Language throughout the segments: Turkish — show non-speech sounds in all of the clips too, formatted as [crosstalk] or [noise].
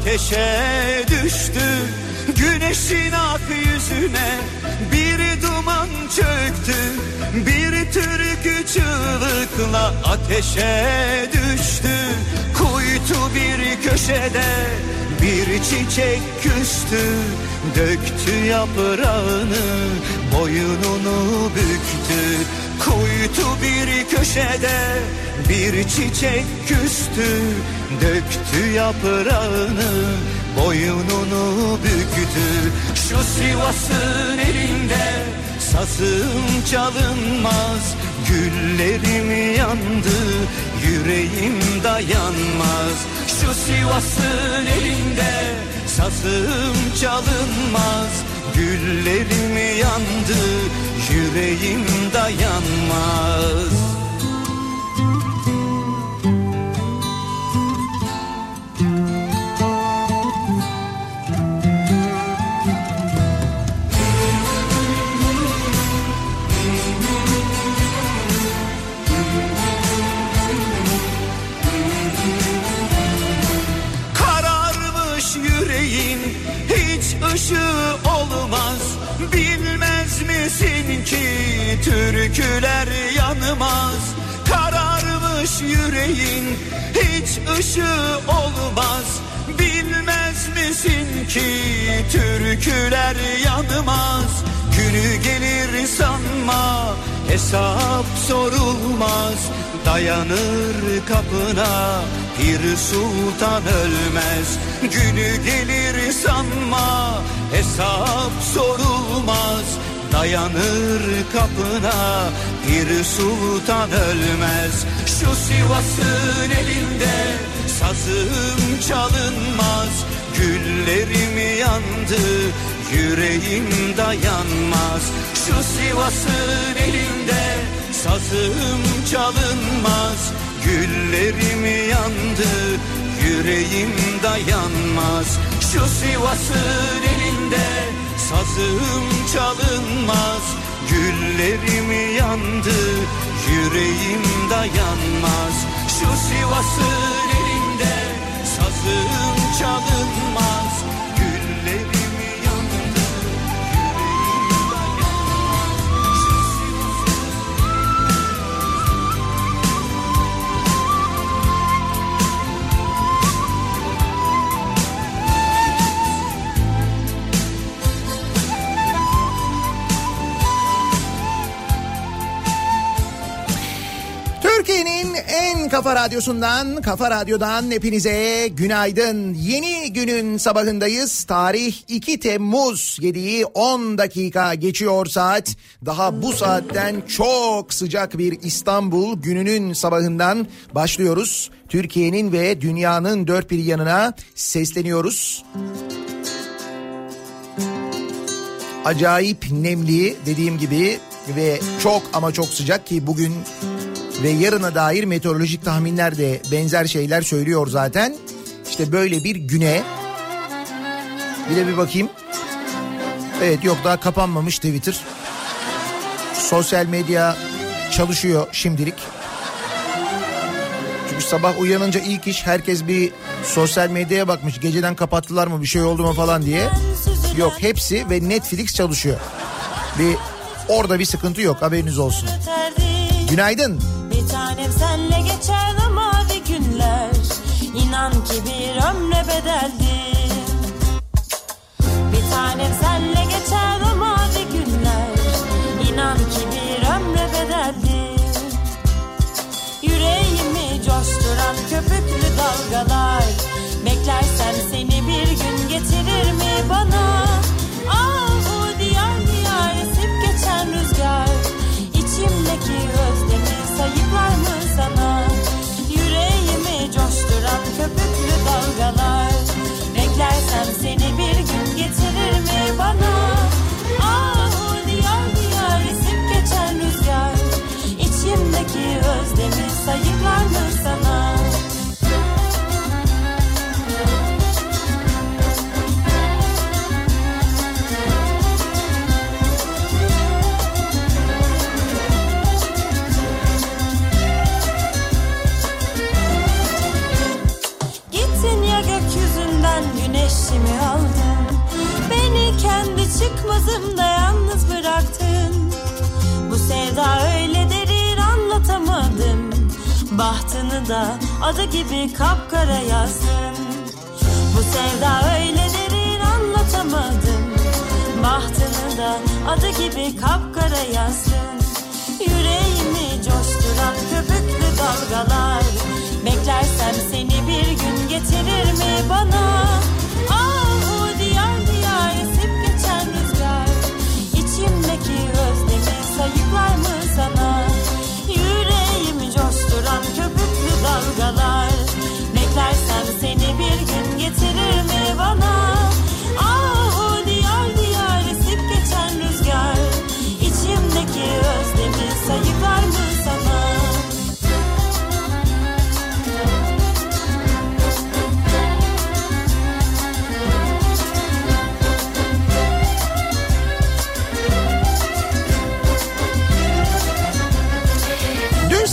ateşe düştü. Güneşin ak yüzüne bir duman çöktü. Bir türkü çığlıkla ateşe düştü. Kuytu bir köşede bir çiçek küstü. Döktü yaprağını boynunu büktü Kuytu bir köşede bir çiçek küstü Döktü yaprağını boynunu büktü. Şu Sivas'ın elinde sazım çalınmaz Güllerim yandı yüreğim dayanmaz. Şu Sivas'ın elinde sazım çalınmaz Güllerim yandı yüreğim dayanmaz. Kararmış yüreğin hiç ışığı olmaz Bilmez misin ki türküler yanmaz Kararmış yüreğin. Hiç ışığı olmaz Bilmez misin ki? Türküler yanmaz Günü gelir sanma. Hesap sorulmaz Dayanır kapına. Bir sultan ölmez Günü gelir sanma. Hesap sorulmaz Dayanır kapına bir sultan ölmez. Şu Sivas'ın elinde sazım çalınmaz. Güllerim yandı yüreğim dayanmaz. Şu Sivas'ın elinde sazım çalınmaz. Güllerim yandı yüreğim dayanmaz. Şu Sivas'ın elinde sazım çalınmaz Güllerim yandı yüreğim dayanmaz. Şu Sivas'ın elinde sazım çalınmaz Türkiye'nin en kafa radyosundan, kafa radyodan hepinize günaydın. Yeni günün sabahındayız. Tarih 2 Temmuz 7'yi 10 dakika geçiyor saat. Daha bu saatten çok sıcak bir İstanbul gününün sabahından başlıyoruz. Türkiye'nin ve dünyanın dört bir yanına sesleniyoruz. Acayip nemli dediğim gibi ve çok ama çok sıcak ki bugün ve yarına dair meteorolojik tahminler de benzer şeyler söylüyor zaten. İşte böyle bir güne bir de bir bakayım. Evet yok daha kapanmamış Twitter. Sosyal medya çalışıyor şimdilik. Çünkü sabah uyanınca ilk iş herkes bir sosyal medyaya bakmış. Geceden kapattılar mı bir şey oldu mu falan diye. Yok hepsi ve Netflix çalışıyor. Bir orada bir sıkıntı yok haberiniz olsun. Günaydın. Bir tanem senle geçer o mavi günler. İnan ki bir ömre bedeldi. Bir tanem senle geçer o mavi günler. İnan ki bir ömre bedeldi. Yüreğimi coşturan köpüklü dalgalar. Beklersem seni bir gün getirir mi bana köpüklü dalgalar. Beklersem seni bir gün getirir mi bana? Çıkmazımda yalnız bıraktın. Bu sevda öyle derin anlatamadım. Bahtını da adı gibi kapkara yazdın. Bu sevda öyle derin anlatamadım. Bahtını da adı gibi kapkara yazdın. Yüreğimi coşturan köpüklü dalgalar. Beklersem seni bir gün getirir mi bana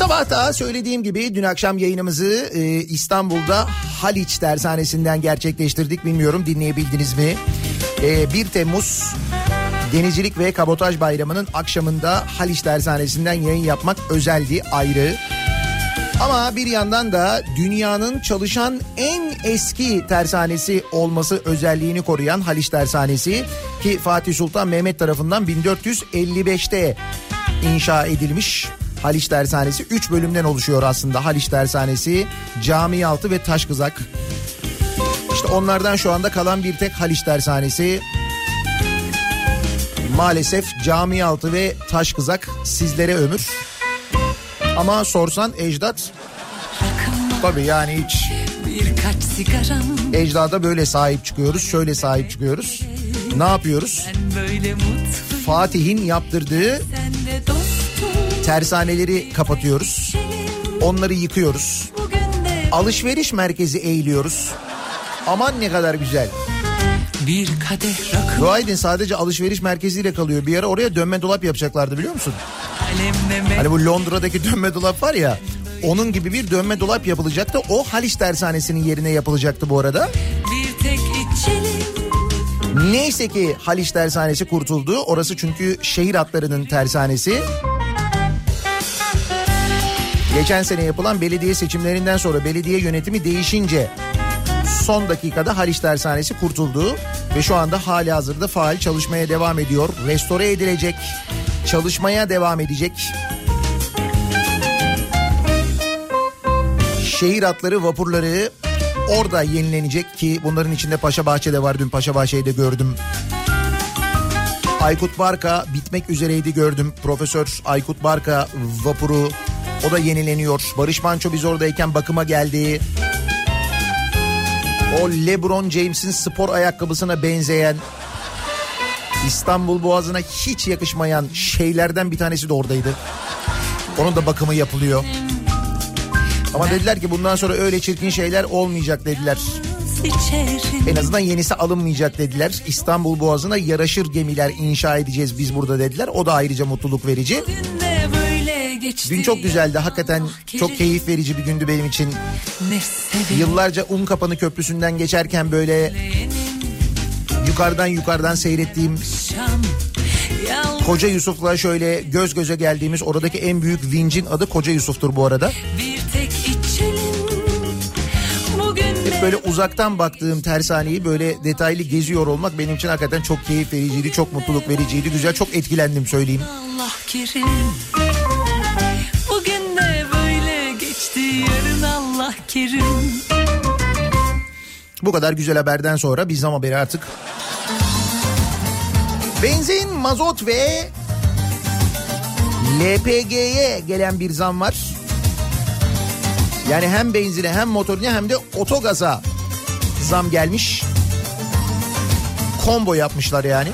sabah da söylediğim gibi dün akşam yayınımızı e, İstanbul'da Haliç Tersanesi'nden gerçekleştirdik. Bilmiyorum dinleyebildiniz mi? E, 1 Temmuz Denizcilik ve Kabotaj Bayramı'nın akşamında Haliç Tersanesi'nden yayın yapmak özeldi ayrı. Ama bir yandan da dünyanın çalışan en eski tersanesi olması özelliğini koruyan Haliç Tersanesi ki Fatih Sultan Mehmet tarafından 1455'te inşa edilmiş. Haliç Tersanesi 3 bölümden oluşuyor aslında. Haliç Tersanesi, Camialtı ve Taşkızak. İşte onlardan şu anda kalan bir tek Haliç Tersanesi. Maalesef Camialtı ve Taşkızak sizlere ömür. Ama sorsan ecdat tabii yani hiç ecdada böyle sahip çıkıyoruz. Şöyle sahip çıkıyoruz. Ne yapıyoruz? Fatih'in yaptırdığı tersaneleri kapatıyoruz. Onları yıkıyoruz. Alışveriş merkezi eğiliyoruz. Aman ne kadar güzel. bir kadeh rakı Dua edin sadece alışveriş merkeziyle kalıyor. Bir ara oraya dönme dolap yapacaklardı biliyor musun? Hani bu Londra'daki dönme dolap var ya. Onun gibi bir dönme dolap yapılacaktı. O Haliç Tersanesi'nin yerine yapılacaktı bu arada. bir tek içelim Neyse ki Haliç Tersanesi kurtuldu. Orası çünkü şehir hatlarının tersanesi. Geçen sene yapılan belediye seçimlerinden sonra belediye yönetimi değişince son dakikada Haliç Tersanesi kurtuldu ve şu anda hali hazırda faal çalışmaya devam ediyor. Restore edilecek, çalışmaya devam edecek. Şehir hatları, vapurları orada yenilenecek ki bunların içinde Paşa Bahçe'de var. Dün Paşa Bahçe'yi de gördüm. Aykut Barka bitmek üzereydi gördüm. Profesör Aykut Barka vapuru o da yenileniyor. Barış Manço biz oradayken bakıma geldi. O LeBron James'in spor ayakkabısına benzeyen İstanbul Boğazı'na hiç yakışmayan şeylerden bir tanesi de oradaydı. Onun da bakımı yapılıyor. Ama dediler ki bundan sonra öyle çirkin şeyler olmayacak dediler. En azından yenisi alınmayacak dediler. İstanbul Boğazı'na yaraşır gemiler inşa edeceğiz biz burada dediler. O da ayrıca mutluluk verici. bugün geçti Dün çok güzeldi. Hakikaten çok keyif verici bir gündü benim için. ne sevim Yıllarca Unkapanı Köprüsü'nden geçerken böyle yukarıdan yukarıdan seyrettiğim Koca Yusuf'la şöyle göz göze geldiğimiz oradaki en büyük vincin adı Koca Yusuf'tur bu arada. bir tek içelim bugün de Hep böyle uzaktan baktığım tersaneyi böyle detaylı geziyor olmak benim için hakikaten çok keyif vericiydi, çok mutluluk vericiydi. Güzel, çok etkilendim söyleyeyim. Allah kerim Allah kerim Bu kadar güzel haberden sonra biz zam haberi artık. Benzin, mazot ve LPG'ye gelen bir zam var. Yani hem benzine hem motorine hem de otogaza zam gelmiş. Combo yapmışlar yani.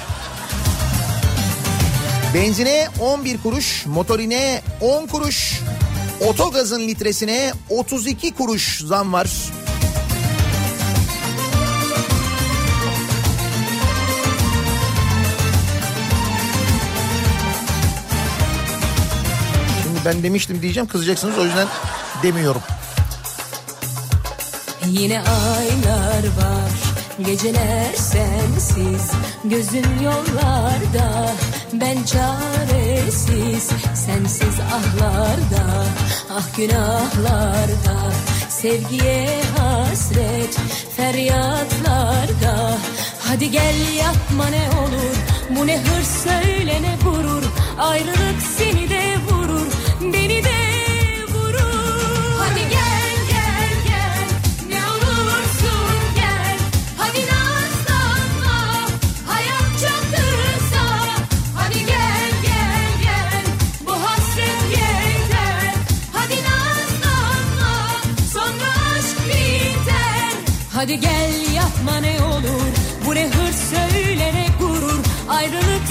Benzine 11 kuruş, motorine 10 kuruş, otogazın litresine 32 kuruş zam var. Şimdi ben demiştim diyeceğim kızacaksınız o yüzden demiyorum. Yine aylar var Geceler sensiz Gözüm yollarda Ben çaresiz Sensiz ahlarda Ah günahlarda Sevgiye hasret Feryatlarda. Hadi gel yapma ne olur Bu ne hırs söyle ne gurur Ayrılık seni de vurur Beni de Hadi gel yapma ne olur. Bu ne hırs söyle ne gurur. Ayrılık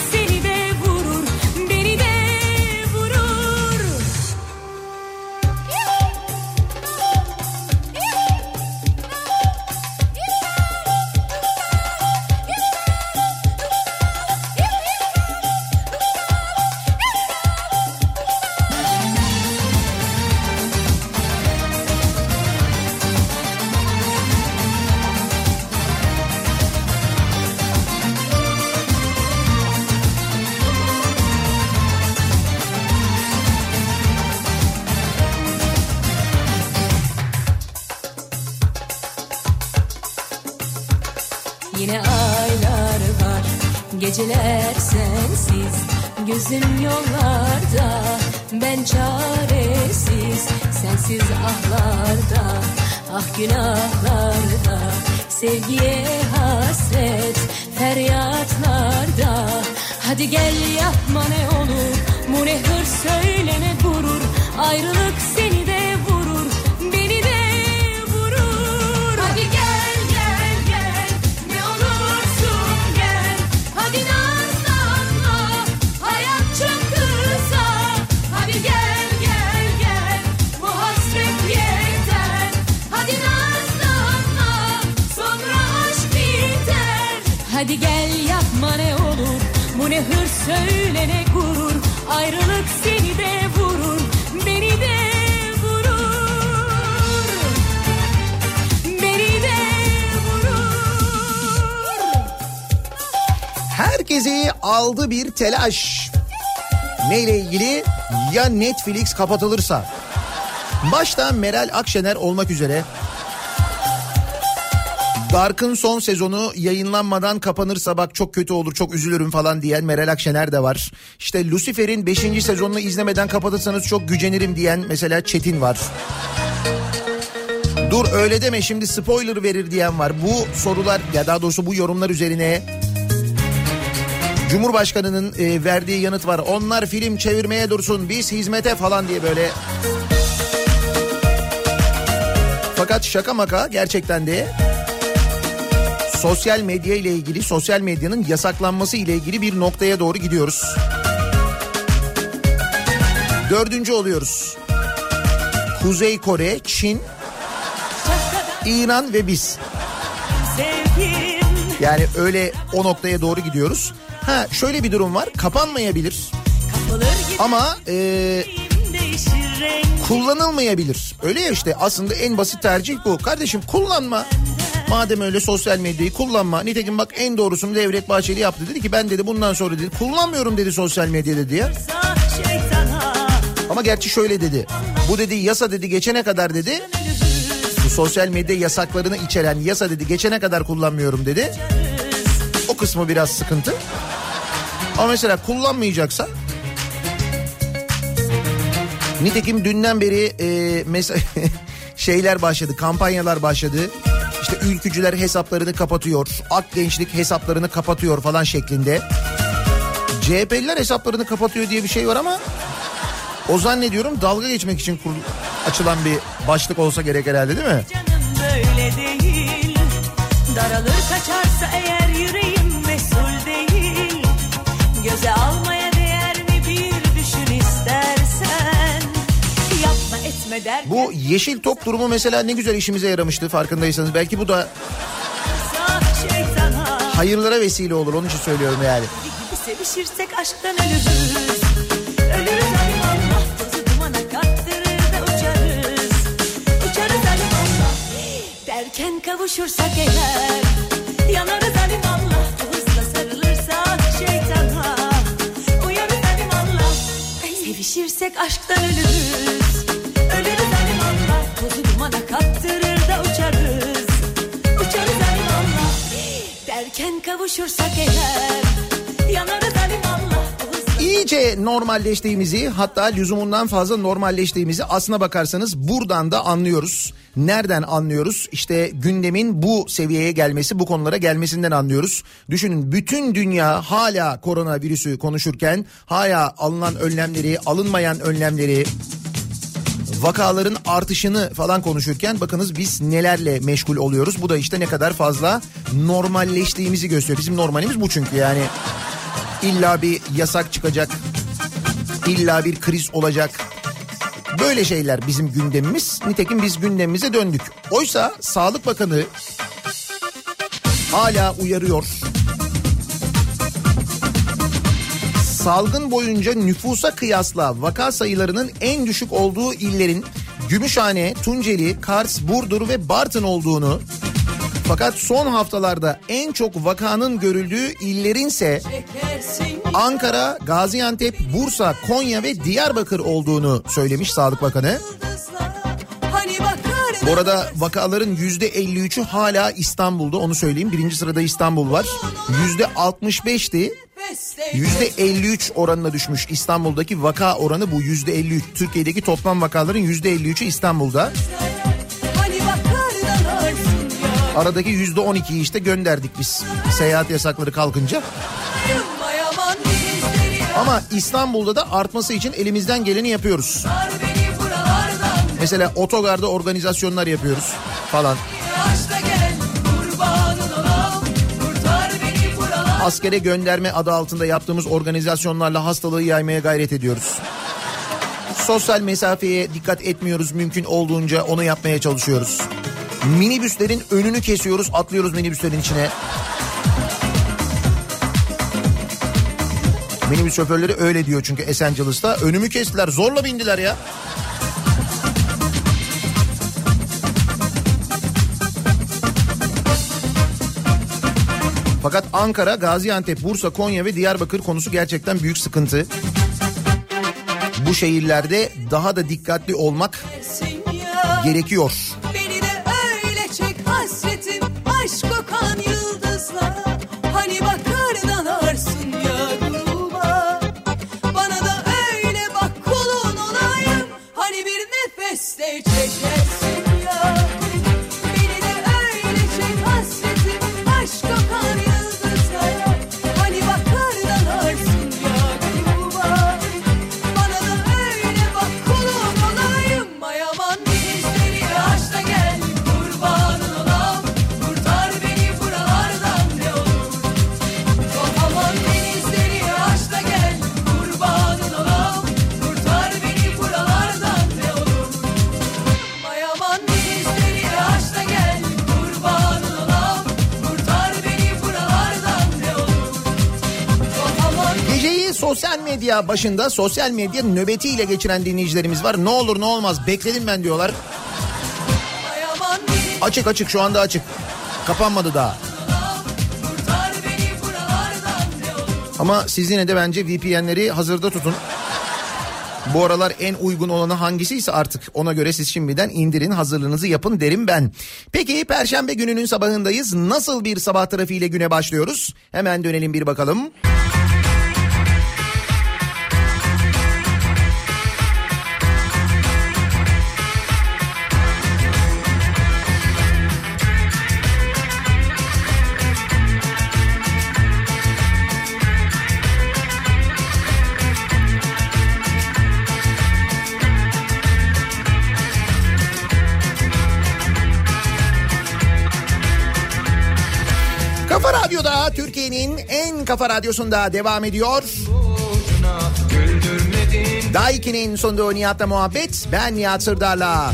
Ya Netflix kapatılırsa? Başta Meral Akşener olmak üzere Dark'ın son sezonu yayınlanmadan kapanırsa bak çok kötü olur çok üzülürüm falan diyen Meral Akşener de var. İşte Lucifer'in 5. sezonunu izlemeden kapatırsanız çok gücenirim diyen mesela Çetin var. Dur öyle deme şimdi spoiler verir diyen var. Bu sorular ya daha doğrusu bu yorumlar üzerine Cumhurbaşkanının e, verdiği yanıt var. Onlar film çevirmeye dursun biz hizmete falan diye böyle. Fakat şaka maka gerçekten de sosyal medya ile ilgili sosyal medyanın yasaklanması ile ilgili bir noktaya doğru gidiyoruz. Dördüncü oluyoruz. Kuzey Kore, Çin, İran ve biz. Yani öyle o noktaya doğru gidiyoruz. Ha şöyle bir durum var. Kapanmayabilir ama e, kullanılmayabilir. Öyle ya işte aslında en basit tercih bu. Kardeşim kullanma. Madem öyle sosyal medyayı kullanma. Nitekim bak en doğrusunu Devlet Bahçeli yaptı. Dedi ki ben dedi bundan sonra dedi kullanmıyorum dedi sosyal medya dedi ya. Ama gerçi şöyle dedi. Bu dedi yasa dedi geçene kadar dedi. Bu sosyal medya yasaklarını içeren yasa dedi geçene kadar kullanmıyorum dedi. O kısmı biraz sıkıntı. Ama mesela kullanmayacaksa Nitekim dünden beri e, mes- [laughs] şeyler başladı, kampanyalar başladı. İşte ülkücüler hesaplarını kapatıyor, ak gençlik hesaplarını kapatıyor falan şeklinde. CHP'liler hesaplarını kapatıyor diye bir şey var ama o zannediyorum dalga geçmek için kur- açılan bir başlık olsa gerek herhalde değil mi? canım böyle değil Daralır kaçarsa Yapma etme der Bu yeşil top durumu mesela ne güzel işimize yaramıştı farkındaysanız. Belki bu da hayırlara vesile olur onun için söylüyorum yani. gibi sevişirsek aşktan ölürüz. Ölürüz alim Allah alim Allah derken kavuşursak eğer Yanarız alimallah Bu hızla sarılırsak şeytana Uyanır alimallah Sevişirsek aşktan ölürüz Dumana kaptırır da uçarız Uçarız alimallah Derken kavuşursak eğer Yanarız alimallah İyice normalleştiğimizi hatta lüzumundan fazla normalleştiğimizi aslına bakarsanız buradan da anlıyoruz. Nereden anlıyoruz? İşte gündemin bu seviyeye gelmesi, bu konulara gelmesinden anlıyoruz. Düşünün bütün dünya hala koronavirüsü konuşurken hala alınan önlemleri, alınmayan önlemleri, vakaların artışını falan konuşurken bakınız biz nelerle meşgul oluyoruz. Bu da işte ne kadar fazla normalleştiğimizi gösteriyor. Bizim normalimiz bu çünkü yani illa bir yasak çıkacak, illa bir kriz olacak. Böyle şeyler bizim gündemimiz. Nitekim biz gündemimize döndük. Oysa Sağlık Bakanı hala uyarıyor. Salgın boyunca nüfusa kıyasla vaka sayılarının en düşük olduğu illerin Gümüşhane, Tunceli, Kars, Burdur ve Bartın olduğunu fakat son haftalarda en çok vakanın görüldüğü illerinse Ankara, Gaziantep, Bursa, Konya ve Diyarbakır olduğunu söylemiş Sağlık Bakanı. Bu arada vakaların %53'ü hala İstanbul'da onu söyleyeyim. Birinci sırada İstanbul var. %65'ti. %53 oranına düşmüş İstanbul'daki vaka oranı bu %53. Türkiye'deki toplam vakaların %53'ü İstanbul'da. Hani Aradaki %12'yi işte gönderdik biz seyahat yasakları kalkınca. Ama İstanbul'da da artması için elimizden geleni yapıyoruz. Mesela otogarda organizasyonlar yapıyoruz falan. Askere gönderme adı altında yaptığımız organizasyonlarla hastalığı yaymaya gayret ediyoruz. Sosyal mesafeye dikkat etmiyoruz mümkün olduğunca onu yapmaya çalışıyoruz. Minibüslerin önünü kesiyoruz atlıyoruz minibüslerin içine. Minibüs şoförleri öyle diyor çünkü Esencilis'ta. Önümü kestiler zorla bindiler ya. Fakat Ankara, Gaziantep, Bursa, Konya ve Diyarbakır konusu gerçekten büyük sıkıntı. Bu şehirlerde daha da dikkatli olmak gerekiyor. Medya başında sosyal medya nöbetiyle geçiren dinleyicilerimiz var. Ne olur ne olmaz bekledim ben diyorlar. Açık açık şu anda açık. Kapanmadı daha. Ama siz yine de bence VPN'leri hazırda tutun. Bu aralar en uygun olanı hangisiyse artık ona göre siz şimdiden indirin hazırlığınızı yapın derim ben. Peki perşembe gününün sabahındayız. Nasıl bir sabah trafiğiyle güne başlıyoruz? Hemen dönelim bir bakalım. Kafa kafa radyosunda devam ediyor. Daiki'nin sonunda Nihat'la muhabbet. Ben Nihat Sırdar'la.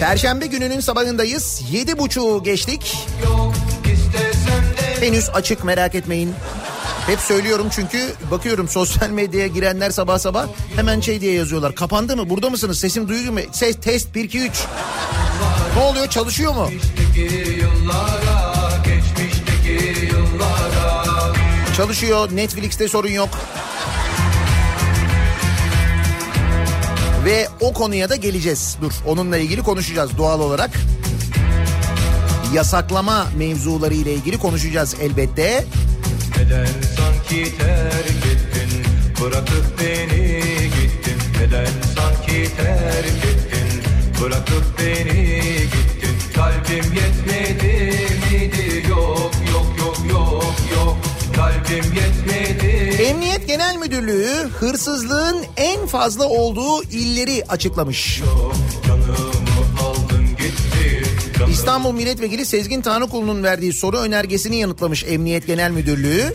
Perşembe gününün sabahındayız. Yedi buçuğu geçtik. Henüz açık merak etmeyin. Hep söylüyorum çünkü bakıyorum sosyal medyaya girenler sabah sabah hemen şey diye yazıyorlar. Kapandı mı? Burada mısınız? Sesim duyuyor mu? Ses test 1 2 3. Ne oluyor? Çalışıyor mu? Çalışıyor. Netflix'te sorun yok. Ve o konuya da geleceğiz. Dur onunla ilgili konuşacağız doğal olarak. Yasaklama mevzuları ile ilgili konuşacağız elbette. Neden sanki terk ettin Bırakıp beni gittin Neden sanki terk ettin Bırakıp beni gittin Kalbim yetmedi Emniyet Genel Müdürlüğü hırsızlığın en fazla olduğu illeri açıklamış. Aldın gitti İstanbul Milletvekili Sezgin Tanrıkulu'nun verdiği soru önergesini yanıtlamış Emniyet Genel Müdürlüğü.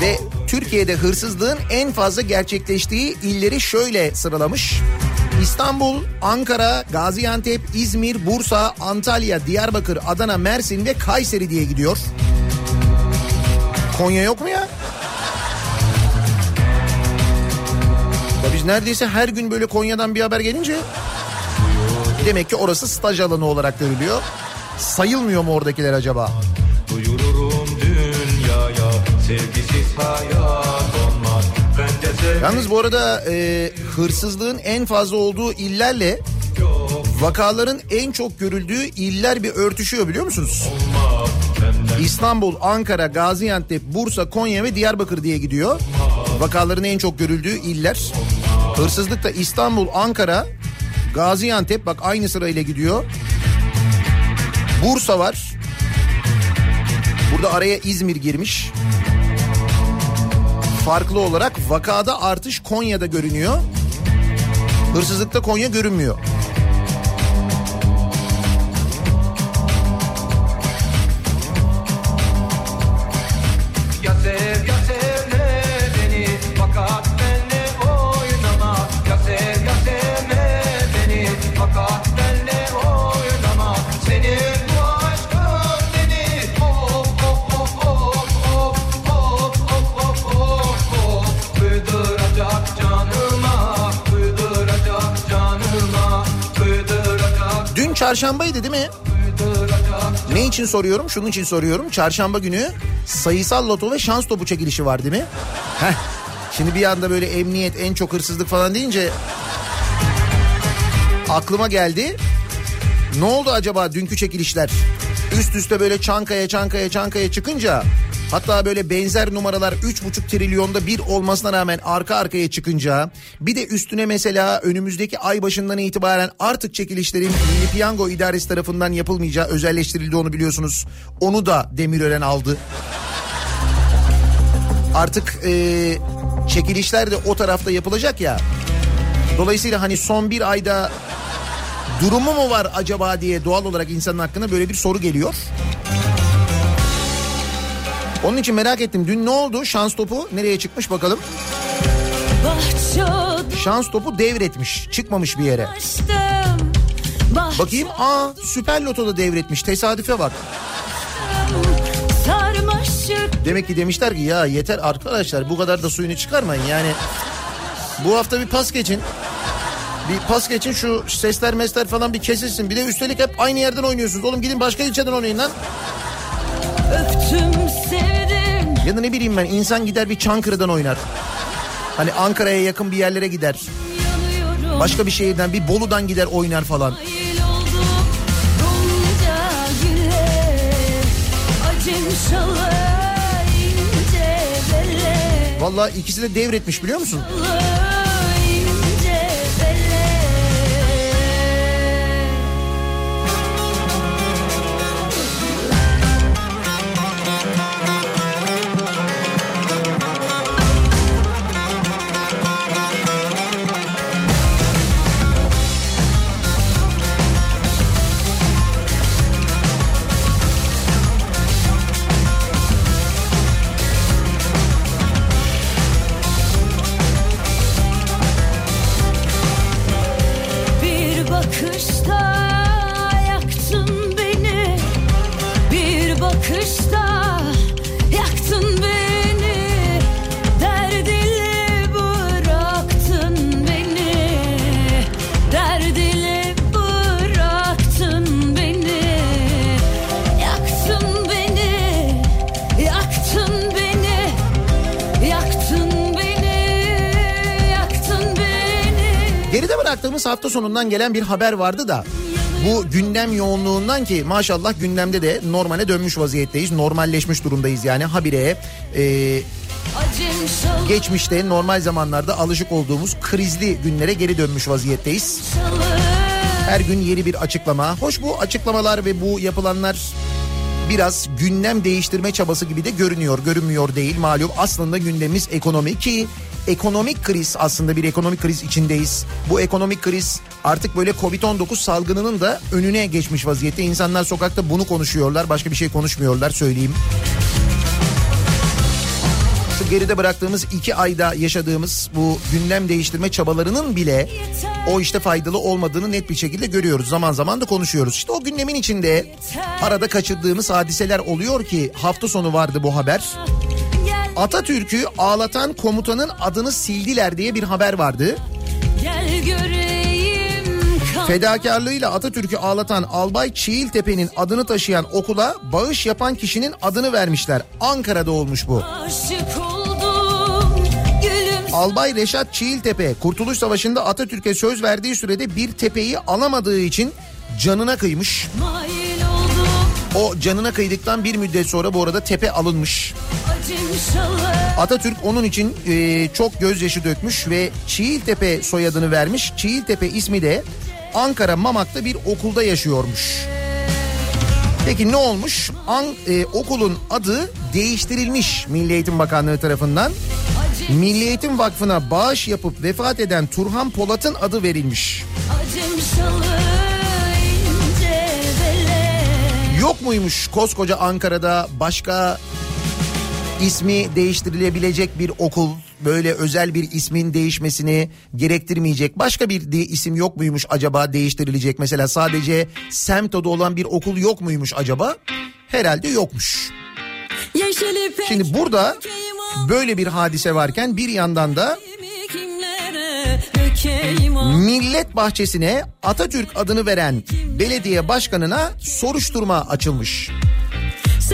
Ve Türkiye'de hırsızlığın en fazla gerçekleştiği illeri şöyle sıralamış. İstanbul, Ankara, Gaziantep, İzmir, Bursa, Antalya, Diyarbakır, Adana, Mersin ve Kayseri diye gidiyor. Konya yok mu ya? Ya biz neredeyse her gün böyle Konya'dan bir haber gelince demek ki orası staj alanı olarak görülüyor. Sayılmıyor mu oradakiler acaba? Duyururum dünyaya Sevgisiz hayat olmaz Yalnız bu arada e, hırsızlığın en fazla olduğu illerle vakaların en çok görüldüğü iller bir örtüşüyor biliyor musunuz? İstanbul, Ankara, Gaziantep, Bursa, Konya ve Diyarbakır diye gidiyor. Vakaların en çok görüldüğü iller. Hırsızlıkta İstanbul, Ankara, Gaziantep bak aynı sırayla gidiyor. Bursa var. Burada araya İzmir girmiş. Farklı olarak vakada artış Konya'da görünüyor. Hırsızlıkta Konya görünmüyor. Çarşambaydı değil mi? Ne için soruyorum? Şunun için soruyorum. Çarşamba günü sayısal loto ve şans topu çekilişi var değil mi? Heh. Şimdi bir anda böyle emniyet en çok hırsızlık falan deyince aklıma geldi. Ne oldu acaba dünkü çekilişler? Üst üste böyle Çankaya Çankaya Çankaya çıkınca hatta böyle benzer numaralar 3,5 trilyonda bir olmasına rağmen arka arkaya çıkınca bir de üstüne mesela önümüzdeki ay başından itibaren artık çekilişlerin Milli Piyango İdaresi tarafından yapılmayacağı özelleştirildi onu biliyorsunuz. Onu da Demirören aldı. Artık e, çekilişler de o tarafta yapılacak ya. Dolayısıyla hani son bir ayda durumu mu var acaba diye doğal olarak insanın hakkında böyle bir soru geliyor. Onun için merak ettim. Dün ne oldu? Şans topu nereye çıkmış bakalım. Şans topu devretmiş. Çıkmamış bir yere. Bakayım. Aa Süper Loto'da devretmiş. Tesadüfe bak. Demek ki demişler ki ya yeter arkadaşlar bu kadar da suyunu çıkarmayın. Yani bu hafta bir pas geçin. Bir pas geçin şu sesler mesler falan bir kesilsin. Bir de üstelik hep aynı yerden oynuyorsunuz. Oğlum gidin başka ilçeden oynayın lan. öptüm sevdim. Ya da ne bileyim ben insan gider bir Çankırı'dan oynar. Hani Ankara'ya yakın bir yerlere gider. Başka bir şehirden bir Bolu'dan gider oynar falan. Vallahi ikisi de devretmiş biliyor musun? Bıraktığımız hafta sonundan gelen bir haber vardı da bu gündem yoğunluğundan ki maşallah gündemde de normale dönmüş vaziyetteyiz. Normalleşmiş durumdayız yani habire e, geçmişte normal zamanlarda alışık olduğumuz krizli günlere geri dönmüş vaziyetteyiz. Her gün yeni bir açıklama. Hoş bu açıklamalar ve bu yapılanlar biraz gündem değiştirme çabası gibi de görünüyor. Görünmüyor değil malum. Aslında gündemimiz ekonomi ki ekonomik kriz aslında bir ekonomik kriz içindeyiz. Bu ekonomik kriz artık böyle Covid-19 salgınının da önüne geçmiş vaziyette. İnsanlar sokakta bunu konuşuyorlar. Başka bir şey konuşmuyorlar söyleyeyim. Geride bıraktığımız iki ayda yaşadığımız bu gündem değiştirme çabalarının bile o işte faydalı olmadığını net bir şekilde görüyoruz. Zaman zaman da konuşuyoruz. İşte o gündemin içinde arada kaçırdığımız hadiseler oluyor ki hafta sonu vardı bu haber. Atatürk'ü ağlatan komutanın adını sildiler diye bir haber vardı. Fedakarlığıyla Atatürk'ü ağlatan Albay Çiğiltepe'nin adını taşıyan okula bağış yapan kişinin adını vermişler. Ankara'da olmuş bu. oldum Albay Reşat Çiğiltepe Kurtuluş Savaşı'nda Atatürk'e söz verdiği sürede bir tepeyi alamadığı için canına kıymış. oldum O canına kıydıktan bir müddet sonra bu arada tepe alınmış. Atatürk onun için e, çok gözyaşı dökmüş ve Çiğiltepe soyadını vermiş. Çiğiltepe ismi de Ankara Mamak'ta bir okulda yaşıyormuş. Peki ne olmuş? An, e, okulun adı değiştirilmiş Milli Eğitim Bakanlığı tarafından. Milli Eğitim Vakfı'na bağış yapıp vefat eden Turhan Polat'ın adı verilmiş. Acım Yok muymuş koskoca Ankara'da başka ismi değiştirilebilecek bir okul böyle özel bir ismin değişmesini gerektirmeyecek başka bir de isim yok muymuş acaba değiştirilecek? Mesela sadece semt adı olan bir okul yok muymuş acaba? Herhalde yokmuş. Şimdi burada böyle bir hadise varken bir yandan da Millet Bahçesi'ne Atatürk adını veren belediye başkanına soruşturma açılmış.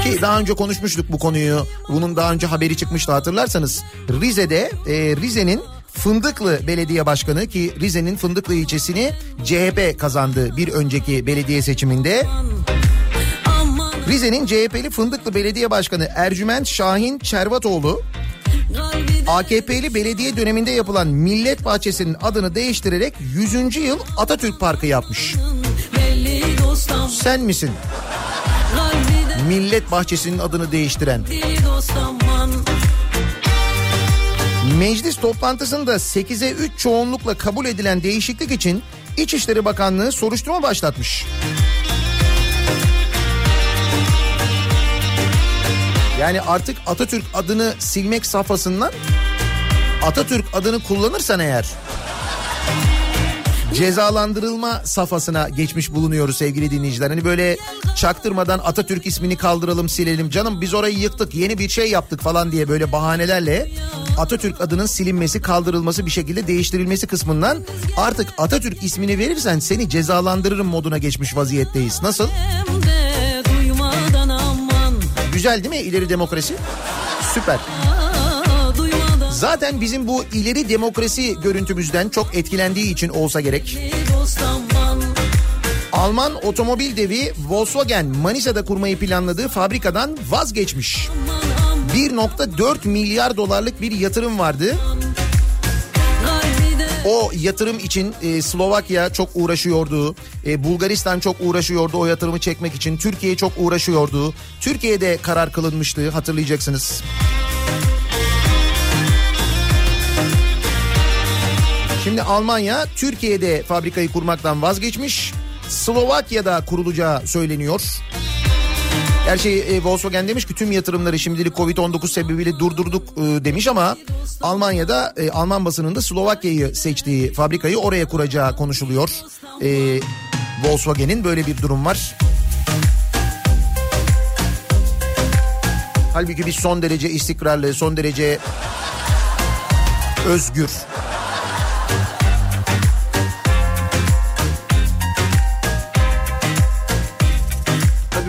Ki daha önce konuşmuştuk bu konuyu. Bunun daha önce haberi çıkmıştı hatırlarsanız. Rize'de e, Rize'nin Fındıklı Belediye Başkanı ki Rize'nin Fındıklı ilçesini CHP kazandı bir önceki belediye seçiminde. Rize'nin CHP'li Fındıklı Belediye Başkanı Ercüment Şahin Çervatoğlu AKP'li belediye döneminde yapılan Millet Bahçesi'nin adını değiştirerek 100. yıl Atatürk Parkı yapmış. Sen misin Millet Bahçesi'nin adını değiştiren? Meclis toplantısında 8'e 3 çoğunlukla kabul edilen değişiklik için İçişleri Bakanlığı soruşturma başlatmış. Yani artık Atatürk adını silmek safhasından Atatürk adını kullanırsan eğer cezalandırılma safhasına geçmiş bulunuyoruz sevgili dinleyiciler. Hani böyle çaktırmadan Atatürk ismini kaldıralım silelim canım biz orayı yıktık yeni bir şey yaptık falan diye böyle bahanelerle Atatürk adının silinmesi kaldırılması bir şekilde değiştirilmesi kısmından artık Atatürk ismini verirsen seni cezalandırırım moduna geçmiş vaziyetteyiz. Nasıl? aman Güzel değil mi ileri demokrasi? Süper. Zaten bizim bu ileri demokrasi görüntümüzden çok etkilendiği için olsa gerek. Alman otomobil devi Volkswagen Manisa'da kurmayı planladığı fabrikadan vazgeçmiş. aman aman 1.4 milyar dolarlık bir yatırım vardı. O yatırım için e, Slovakya çok uğraşıyordu. E, Bulgaristan çok uğraşıyordu o yatırımı çekmek için. Türkiye çok uğraşıyordu. Türkiye'de karar kılınmıştı hatırlayacaksınız. Şimdi Almanya Türkiye'de fabrikayı kurmaktan vazgeçmiş. Slovakya'da kurulacağı söyleniyor. Gerçi e, Volkswagen demiş ki tüm yatırımları şimdilik Covid-19 sebebiyle durdurduk e, demiş ama Almanya'da e, Alman basınında Slovakya'yı seçtiği fabrikayı oraya kuracağı konuşuluyor. E, Volkswagen'in böyle bir durum var. Halbuki biz son derece istikrarlı, son derece özgür.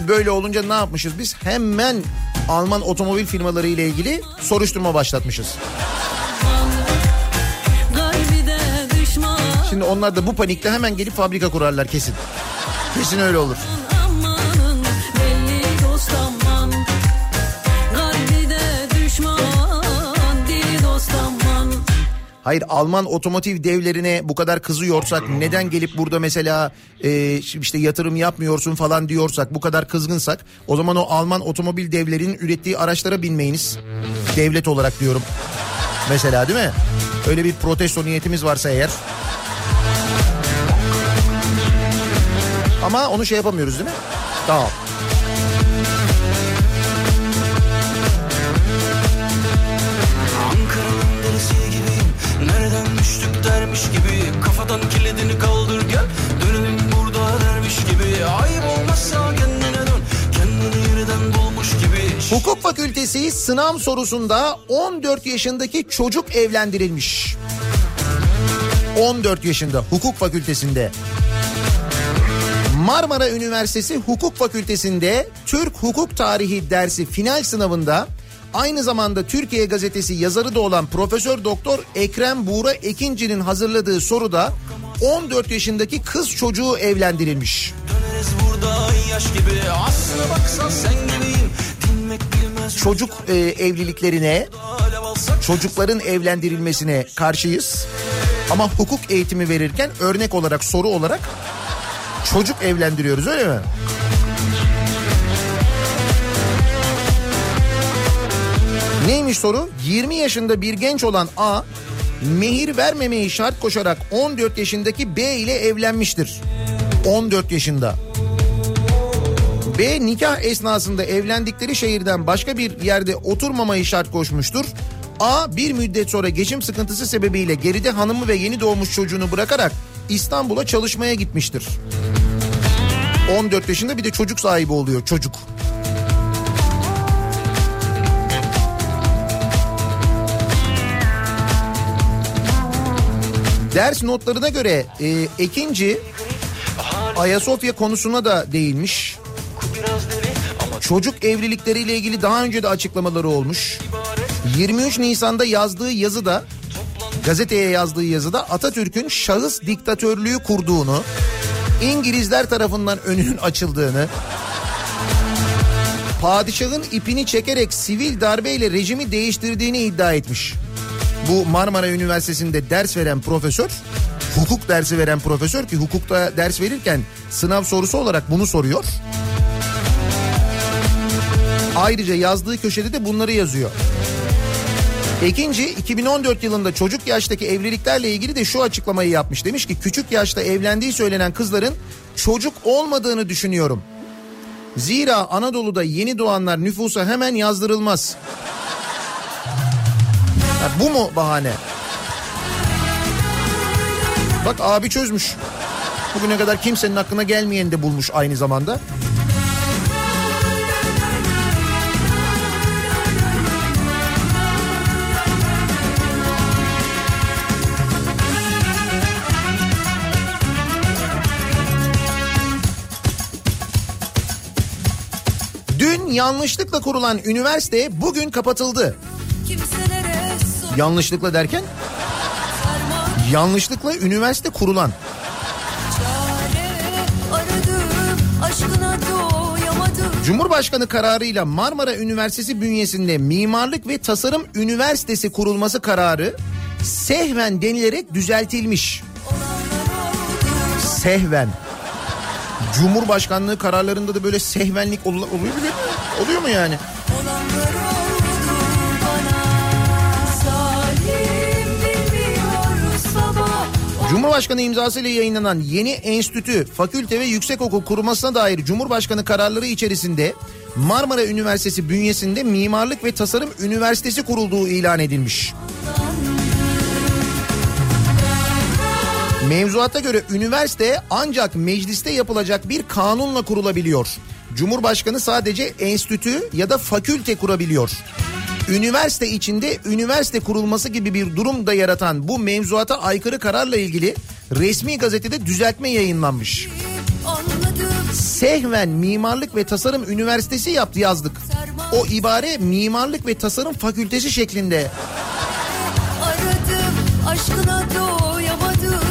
Tabii böyle olunca ne yapmışız biz? Hemen Alman otomobil firmaları ile ilgili soruşturma başlatmışız. Şimdi onlar da bu panikte hemen gelip fabrika kurarlar kesin. Kesin öyle olur. Hayır Alman otomotiv devlerine bu kadar kızıyorsak neden gelip burada mesela e, işte yatırım yapmıyorsun falan diyorsak bu kadar kızgınsak o zaman o Alman otomobil devlerinin ürettiği araçlara binmeyiniz. Devlet olarak diyorum. Mesela değil mi? Öyle bir protesto niyetimiz varsa eğer. Ama onu şey yapamıyoruz değil mi? Tamam. Kafadan kilidini kaldır gel Dönelim burada dermiş gibi Ayıp olmazsa kendine dön Kendini yeniden bulmuş gibi Hukuk fakültesi sınav sorusunda 14 yaşındaki çocuk evlendirilmiş. 14 yaşında hukuk fakültesinde. Marmara Üniversitesi Hukuk Fakültesi'nde Türk Hukuk Tarihi dersi final sınavında aynı zamanda Türkiye Gazetesi yazarı da olan Profesör Doktor Ekrem Buğra Ekinci'nin hazırladığı soruda 14 yaşındaki kız çocuğu evlendirilmiş. Çocuk e, evliliklerine çocukların evlendirilmesine karşıyız. Ama hukuk eğitimi verirken örnek olarak soru olarak çocuk evlendiriyoruz öyle mi? Neymiş soru? 20 yaşında bir genç olan A mehir vermemeyi şart koşarak 14 yaşındaki B ile evlenmiştir. 14 yaşında. B nikah esnasında evlendikleri şehirden başka bir yerde oturmamayı şart koşmuştur. A bir müddet sonra geçim sıkıntısı sebebiyle geride hanımı ve yeni doğmuş çocuğunu bırakarak İstanbul'a çalışmaya gitmiştir. 14 yaşında bir de çocuk sahibi oluyor çocuk. Ders notlarına göre e, Ekinci Ayasofya konusuna da değinmiş. Çocuk evlilikleriyle ilgili daha önce de açıklamaları olmuş. 23 Nisan'da yazdığı yazıda gazeteye yazdığı yazıda Atatürk'ün şahıs diktatörlüğü kurduğunu, İngilizler tarafından önünün açıldığını, padişahın ipini çekerek sivil darbeyle rejimi değiştirdiğini iddia etmiş. Bu Marmara Üniversitesi'nde ders veren profesör, hukuk dersi veren profesör ki hukukta ders verirken sınav sorusu olarak bunu soruyor. Ayrıca yazdığı köşede de bunları yazıyor. İkinci 2014 yılında çocuk yaştaki evliliklerle ilgili de şu açıklamayı yapmış. Demiş ki küçük yaşta evlendiği söylenen kızların çocuk olmadığını düşünüyorum. Zira Anadolu'da yeni doğanlar nüfusa hemen yazdırılmaz. Ha, bu mu bahane? Bak abi çözmüş. Bugüne kadar kimsenin aklına gelmeyeni de bulmuş aynı zamanda. Dün yanlışlıkla kurulan üniversite bugün kapatıldı. Yanlışlıkla derken yanlışlıkla üniversite kurulan. Cumhurbaşkanı kararıyla Marmara Üniversitesi bünyesinde Mimarlık ve Tasarım Üniversitesi kurulması kararı sehven denilerek düzeltilmiş. Sehven. Cumhurbaşkanlığı kararlarında da böyle sehvenlik ol- oluyor mu? Oluyor mu yani? Cumhurbaşkanı imzasıyla yayınlanan yeni enstitü, fakülte ve yüksekokul kurulmasına dair Cumhurbaşkanı kararları içerisinde Marmara Üniversitesi bünyesinde Mimarlık ve Tasarım Üniversitesi kurulduğu ilan edilmiş. Mevzuata göre üniversite ancak mecliste yapılacak bir kanunla kurulabiliyor. Cumhurbaşkanı sadece enstitü ya da fakülte kurabiliyor. Üniversite içinde üniversite kurulması gibi bir durum da yaratan bu mevzuata aykırı kararla ilgili resmi gazetede düzeltme yayınlanmış. Sehven Mimarlık ve Tasarım Üniversitesi yaptı yazdık. O ibare Mimarlık ve Tasarım Fakültesi şeklinde. aradım aşkına doyamadım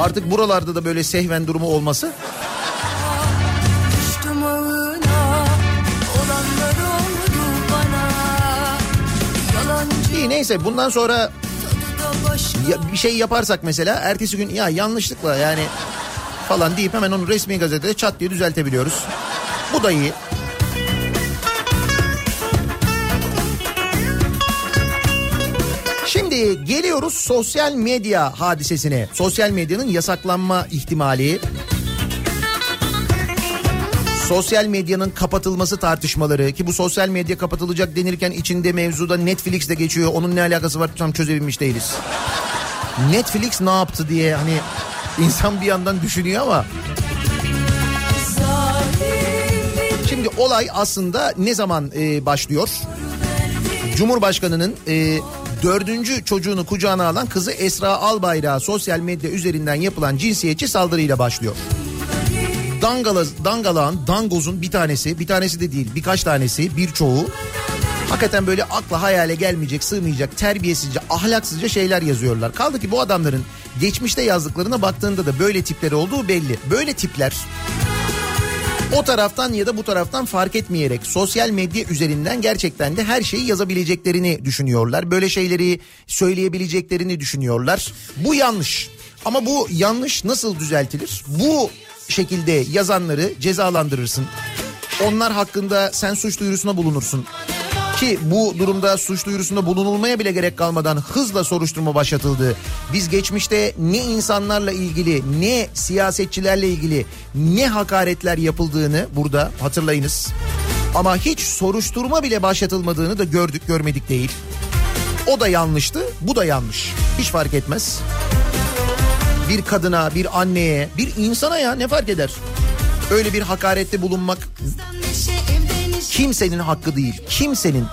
Artık buralarda da böyle sehven durumu olması neyse bundan sonra ya bir şey yaparsak mesela ertesi gün ya yanlışlıkla yani falan deyip hemen onu resmi gazetede çat diye düzeltebiliyoruz. Bu da iyi. Şimdi geliyoruz sosyal medya hadisesine. Sosyal medyanın yasaklanma ihtimali. Sosyal medyanın kapatılması tartışmaları ki bu sosyal medya kapatılacak denirken içinde mevzuda Netflix de geçiyor. Onun ne alakası var tam çözebilmiş değiliz. Netflix ne yaptı diye hani insan bir yandan düşünüyor ama şimdi olay aslında ne zaman e, başlıyor? Cumhurbaşkanının e, dördüncü çocuğunu kucağına alan kızı Esra Albayrak'a sosyal medya üzerinden yapılan cinsiyetçi saldırıyla başlıyor. Dangala, dangalağın, dangozun bir tanesi, bir tanesi de değil birkaç tanesi, birçoğu hakikaten böyle akla hayale gelmeyecek, sığmayacak, terbiyesizce, ahlaksızca şeyler yazıyorlar. Kaldı ki bu adamların geçmişte yazdıklarına baktığında da böyle tipleri olduğu belli. Böyle tipler o taraftan ya da bu taraftan fark etmeyerek sosyal medya üzerinden gerçekten de her şeyi yazabileceklerini düşünüyorlar. Böyle şeyleri söyleyebileceklerini düşünüyorlar. Bu yanlış. Ama bu yanlış nasıl düzeltilir? Bu şekilde yazanları cezalandırırsın. Onlar hakkında sen suç duyurusuna bulunursun. Ki bu durumda suç duyurusunda bulunulmaya bile gerek kalmadan hızla soruşturma başlatıldı. Biz geçmişte ne insanlarla ilgili ne siyasetçilerle ilgili ne hakaretler yapıldığını burada hatırlayınız. Ama hiç soruşturma bile başlatılmadığını da gördük görmedik değil. O da yanlıştı bu da yanlış. Hiç fark etmez. Bir kadına bir anneye bir insana ya ne fark eder? Öyle bir hakarette bulunmak kimsenin hakkı değil. Kimsenin.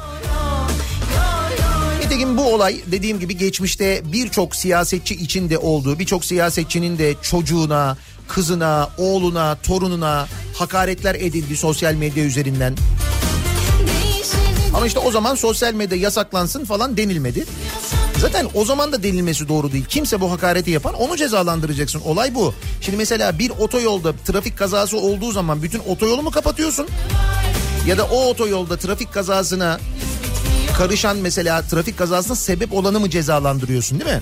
Nitekim bu olay dediğim gibi geçmişte birçok siyasetçi içinde olduğu, birçok siyasetçinin de çocuğuna, kızına, oğluna, torununa hakaretler edildi sosyal medya üzerinden. Ama işte o zaman sosyal medya yasaklansın falan denilmedi. Zaten o zaman da denilmesi doğru değil. Kimse bu hakareti yapan onu cezalandıracaksın. Olay bu. Şimdi mesela bir otoyolda trafik kazası olduğu zaman bütün otoyolu mu kapatıyorsun? Ya da o otoyolda trafik kazasına karışan mesela trafik kazasına sebep olanı mı cezalandırıyorsun değil mi?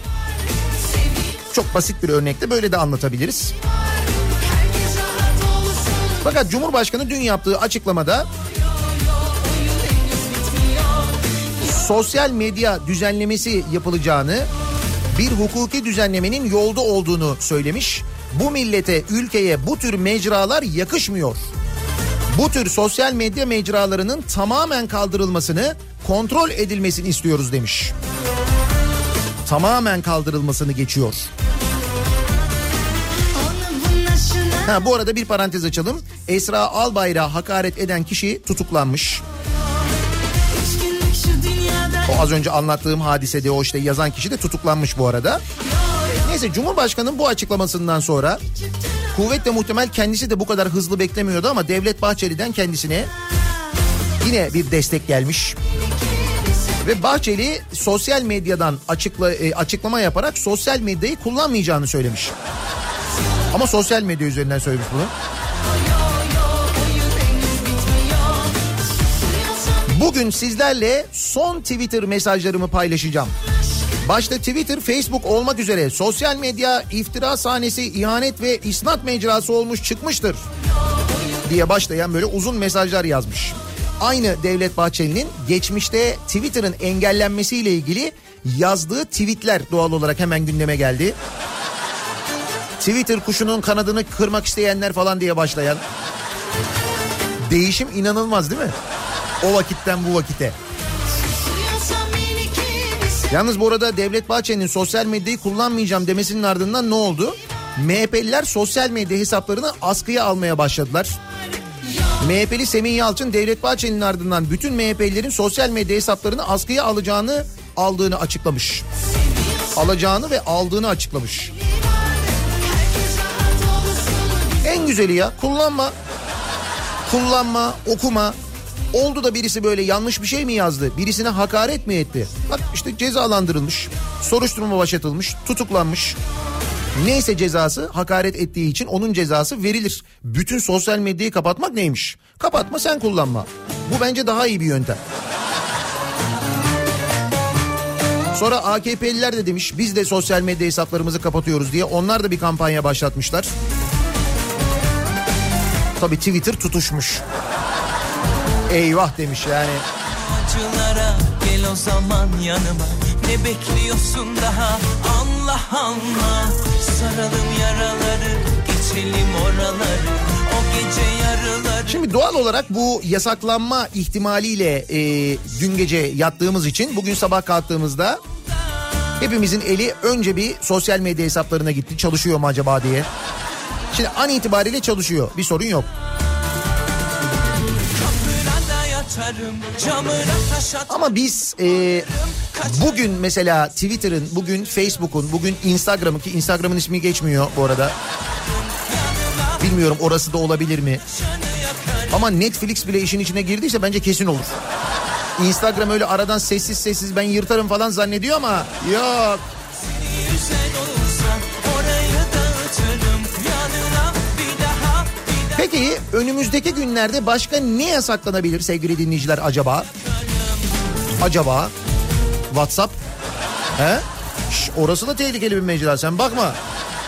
Çok basit bir örnekte böyle de anlatabiliriz. Fakat Cumhurbaşkanı dün yaptığı açıklamada sosyal medya düzenlemesi yapılacağını, bir hukuki düzenlemenin yolda olduğunu söylemiş. Bu millete, ülkeye bu tür mecralar yakışmıyor. Bu tür sosyal medya mecralarının tamamen kaldırılmasını, kontrol edilmesini istiyoruz demiş. Tamamen kaldırılmasını geçiyor. Ha bu arada bir parantez açalım. Esra Albayrak'a hakaret eden kişi tutuklanmış. O az önce anlattığım hadisede o işte yazan kişi de tutuklanmış bu arada. Neyse Cumhurbaşkanı'nın bu açıklamasından sonra kuvvetle muhtemel kendisi de bu kadar hızlı beklemiyordu ama Devlet Bahçeli'den kendisine yine bir destek gelmiş. Ve Bahçeli sosyal medyadan açıkla, e, açıklama yaparak sosyal medyayı kullanmayacağını söylemiş. Ama sosyal medya üzerinden söylemiş bunu. Bugün sizlerle son Twitter mesajlarımı paylaşacağım. Başta Twitter, Facebook olmak üzere sosyal medya iftira sahnesi, ihanet ve isnat mecrası olmuş çıkmıştır. Diye başlayan böyle uzun mesajlar yazmış. Aynı Devlet Bahçeli'nin geçmişte Twitter'ın engellenmesiyle ilgili yazdığı tweetler doğal olarak hemen gündeme geldi. Twitter kuşunun kanadını kırmak isteyenler falan diye başlayan. Değişim inanılmaz değil mi? O vakitten bu vakite. Yalnız bu arada Devlet Bahçeli'nin sosyal medyayı kullanmayacağım demesinin ardından ne oldu? MHP'liler sosyal medya hesaplarını askıya almaya başladılar. MHP'li Semih Yalçın Devlet Bahçeli'nin ardından bütün MHP'lilerin sosyal medya hesaplarını askıya alacağını aldığını açıklamış. Alacağını ve aldığını açıklamış. En güzeli ya kullanma. Kullanma, okuma. Oldu da birisi böyle yanlış bir şey mi yazdı? Birisine hakaret mi etti? Bak işte cezalandırılmış. Soruşturma başlatılmış, tutuklanmış. Neyse cezası hakaret ettiği için onun cezası verilir. Bütün sosyal medyayı kapatmak neymiş? Kapatma sen kullanma. Bu bence daha iyi bir yöntem. Sonra AKP'liler de demiş biz de sosyal medya hesaplarımızı kapatıyoruz diye onlar da bir kampanya başlatmışlar. Tabii Twitter tutuşmuş. Eyvah demiş yani. acılara Gel o zaman yanıma Ne bekliyorsun daha Allah Allah Saralım yaraları Geçelim oraları O gece yarıları Şimdi doğal olarak bu yasaklanma ihtimaliyle e, dün gece yattığımız için bugün sabah kalktığımızda hepimizin eli önce bir sosyal medya hesaplarına gitti. Çalışıyor mu acaba diye. Şimdi an itibariyle çalışıyor. Bir sorun yok. Ama biz e, bugün mesela Twitter'ın, bugün Facebook'un, bugün Instagram'ın ki Instagram'ın ismi geçmiyor bu arada. Bilmiyorum orası da olabilir mi? Ama Netflix bile işin içine girdiyse bence kesin olur. Instagram öyle aradan sessiz sessiz ben yırtarım falan zannediyor ama yok. Peki önümüzdeki günlerde başka ne yasaklanabilir sevgili dinleyiciler acaba? Acaba WhatsApp? He? Şş, orası da tehlikeli bir mecra sen bakma.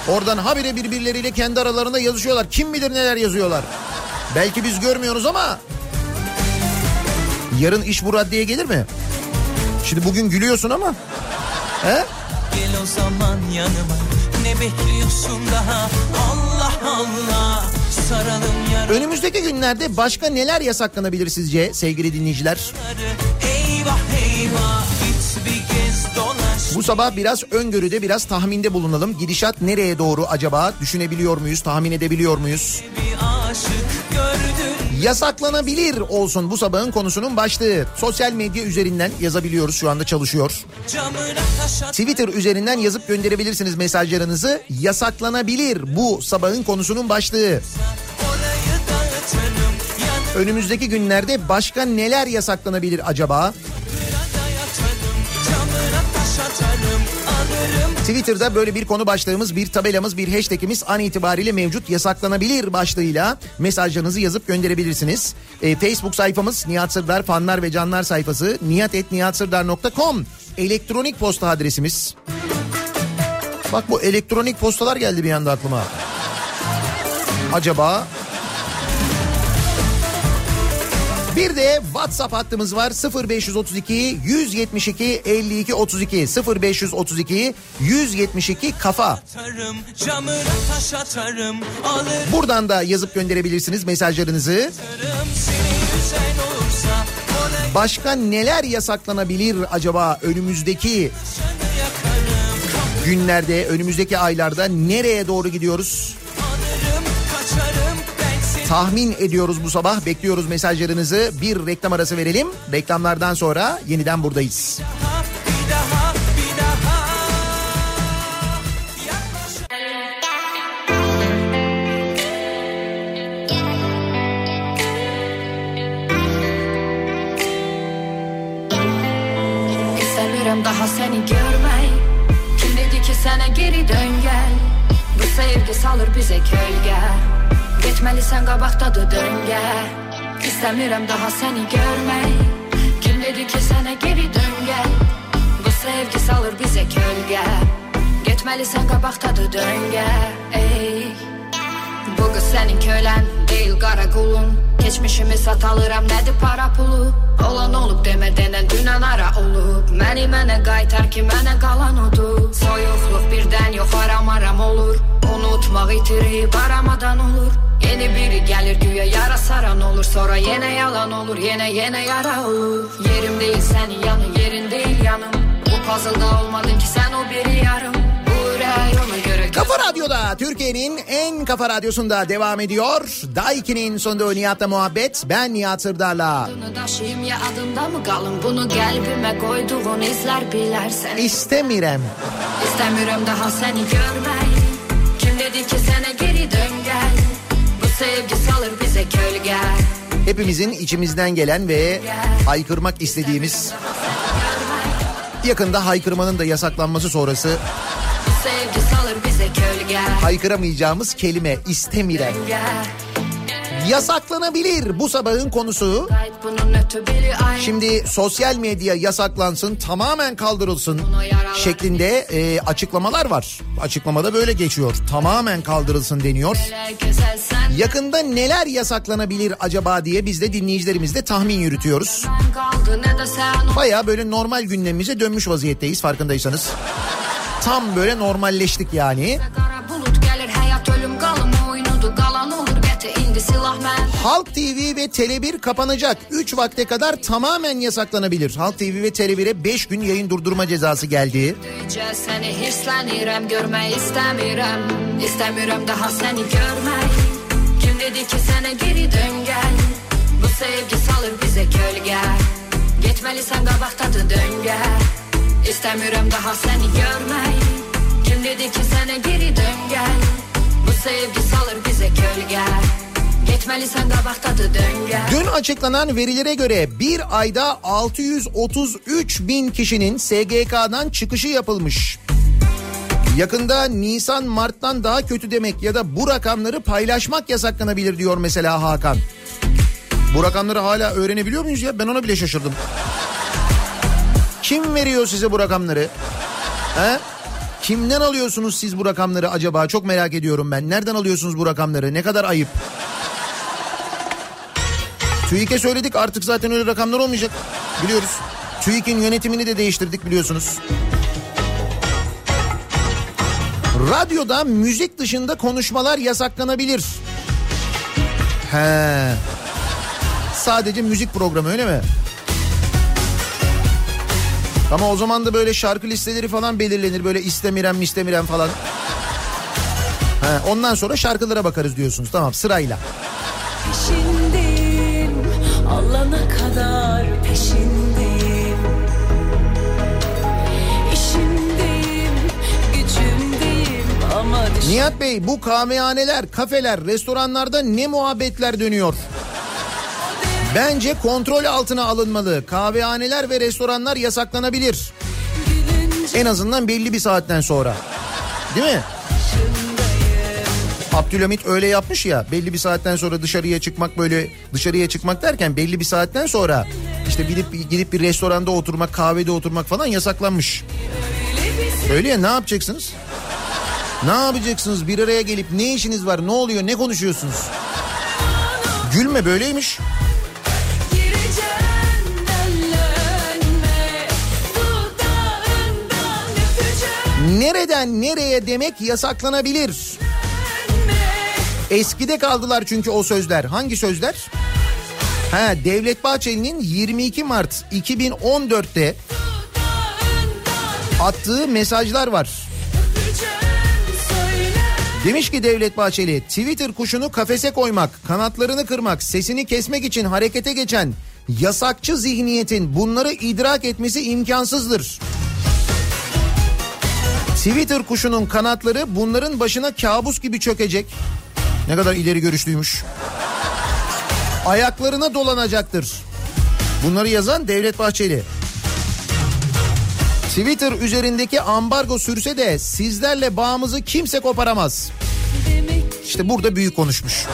Oradan habire birbirleriyle kendi aralarında yazışıyorlar. Kim bilir neler yazıyorlar. Belki biz görmüyoruz ama yarın iş bu raddeye gelir mi? Şimdi bugün gülüyorsun ama. He? Gel o zaman yanıma Ne bekliyorsun daha Allah Allah Önümüzdeki günlerde başka neler yasaklanabilir sizce sevgili dinleyiciler? Eyvah eyvah bir Bu sabah biraz öngörüde biraz tahminde bulunalım. Gidişat nereye doğru acaba? Düşünebiliyor muyuz? Tahmin edebiliyor muyuz? Bir aşık gördün Yasaklanabilir olsun bu sabahın konusunun başlığı. Sosyal medya üzerinden yazabiliyoruz şu anda çalışıyor. Twitter üzerinden yazıp gönderebilirsiniz mesajlarınızı. Yasaklanabilir bu sabahın konusunun başlığı. Önümüzdeki günlerde başka neler yasaklanabilir acaba? Twitter'da böyle bir konu başlığımız, bir tabelamız, bir hashtagimiz an itibariyle mevcut. Yasaklanabilir başlığıyla mesajlarınızı yazıp gönderebilirsiniz. Ee, Facebook sayfamız Nihat Sırdar fanlar ve canlar sayfası nihatetnihatsırdar.com elektronik posta adresimiz. Bak bu elektronik postalar geldi bir anda aklıma. Acaba Bir de WhatsApp hattımız var 0532 172 52 32 0532 172 kafa. atarım atarım Buradan da yazıp gönderebilirsiniz mesajlarınızı. Başka neler yasaklanabilir acaba önümüzdeki günlerde, önümüzdeki aylarda nereye doğru gidiyoruz? Tahmin ediyoruz bu sabah. Bekliyoruz mesajlarınızı. Bir reklam arası verelim. Reklamlardan sonra yeniden buradayız. daha seni görmeyi Kim dedi ki sana geri dön gel Bu sevgi salır bize kölge Geçmelisən qabaqdadır döngə İstemiyorum daha seni görmeyi Kim dedi ki sana geri dön gel Bu sevgi salır bize kölge. Geçmelisən qabaqdadır döngə Ey Bu kız senin kölen değil kara kulun. Geçmişimi sat alıram nedir para pulu. Olan olup deme denen dünen ara olup. Məni mənə qaytar ki mənə qalan odur. Soyuqluq birdən yox aram aram olur. Unutmaq itirib aramadan olur Yeni biri gelir güya yara saran olur Sonra yine yalan olur yine yine yara olur Yerim değil senin yanın yerin değil yanım Bu puzzle'da olmadın ki sen o biri yarım Kafa Radyo'da Türkiye'nin en kafa radyosunda devam ediyor. Daiki'nin sonunda Nihat'la muhabbet. Ben Nihat Sırdar'la. İstemirem. İstemiyorum daha seni görmeyi Kim dedi ki sana Hepimizin içimizden gelen ve haykırmak istediğimiz yakında haykırmanın da yasaklanması sonrası Haykıramayacağımız kelime istemirem. Yasaklanabilir bu sabahın konusu. Şimdi sosyal medya yasaklansın tamamen kaldırılsın şeklinde e, açıklamalar var. Açıklamada böyle geçiyor. Tamamen kaldırılsın deniyor. Yakında neler yasaklanabilir acaba diye biz de dinleyicilerimizle tahmin yürütüyoruz. Baya böyle normal gündemimize dönmüş vaziyetteyiz farkındaysanız. Tam böyle normalleştik yani. Kara Halk TV ve Tele1 kapanacak. 3 vakte kadar tamamen yasaklanabilir. Halk TV ve Tele1'e 5 gün yayın durdurma cezası geldi. Seni hislenirem görmeyi istemirem İstemirem daha seni görmeyi Kim dedi ki sana geri dön gel. Bu sevgi salır bize gölge. Gitmelisen kabaktadı dön gel. İstemirem daha seni görmeyi Kim dedi ki sana geri dön gel. Bu sevgi salır bize gölge Gitmelisen kabaktadı dön gel Dün açıklanan verilere göre bir ayda 633 bin kişinin SGK'dan çıkışı yapılmış. Yakında Nisan Mart'tan daha kötü demek ya da bu rakamları paylaşmak yasaklanabilir diyor mesela Hakan. Bu rakamları hala öğrenebiliyor muyuz ya? Ben ona bile şaşırdım. Kim veriyor size bu rakamları? He? Kimden alıyorsunuz siz bu rakamları acaba? Çok merak ediyorum ben. Nereden alıyorsunuz bu rakamları? Ne kadar ayıp. TÜİK'e söyledik artık zaten öyle rakamlar olmayacak. Biliyoruz. TÜİK'in yönetimini de değiştirdik biliyorsunuz. Radyoda müzik dışında konuşmalar yasaklanabilir. He. Sadece müzik programı öyle mi? Ama o zaman da böyle şarkı listeleri falan belirlenir. Böyle istemirem istemirem falan. He, ondan sonra şarkılara bakarız diyorsunuz. Tamam sırayla. Peşindeyim Nihat Bey bu kahvehaneler, kafeler, restoranlarda ne muhabbetler dönüyor? Bence kontrol altına alınmalı. Kahvehaneler ve restoranlar yasaklanabilir. En azından belli bir saatten sonra. Değil mi? Abdülhamit öyle yapmış ya belli bir saatten sonra dışarıya çıkmak böyle dışarıya çıkmak derken belli bir saatten sonra işte gidip gidip bir restoranda oturmak kahvede oturmak falan yasaklanmış. Öyle ya ne yapacaksınız? Ne yapacaksınız bir araya gelip ne işiniz var ne oluyor ne konuşuyorsunuz? Gülme böyleymiş. Nereden nereye demek yasaklanabilir. Eskide kaldılar çünkü o sözler. Hangi sözler? Ha, Devlet Bahçeli'nin 22 Mart 2014'te attığı mesajlar var. Demiş ki Devlet Bahçeli Twitter kuşunu kafese koymak, kanatlarını kırmak, sesini kesmek için harekete geçen yasakçı zihniyetin bunları idrak etmesi imkansızdır. Twitter kuşunun kanatları bunların başına kabus gibi çökecek. Ne kadar ileri görüşlüymüş. Ayaklarına dolanacaktır. Bunları yazan Devlet Bahçeli. Twitter üzerindeki ambargo sürse de sizlerle bağımızı kimse koparamaz. İşte burada büyük konuşmuş.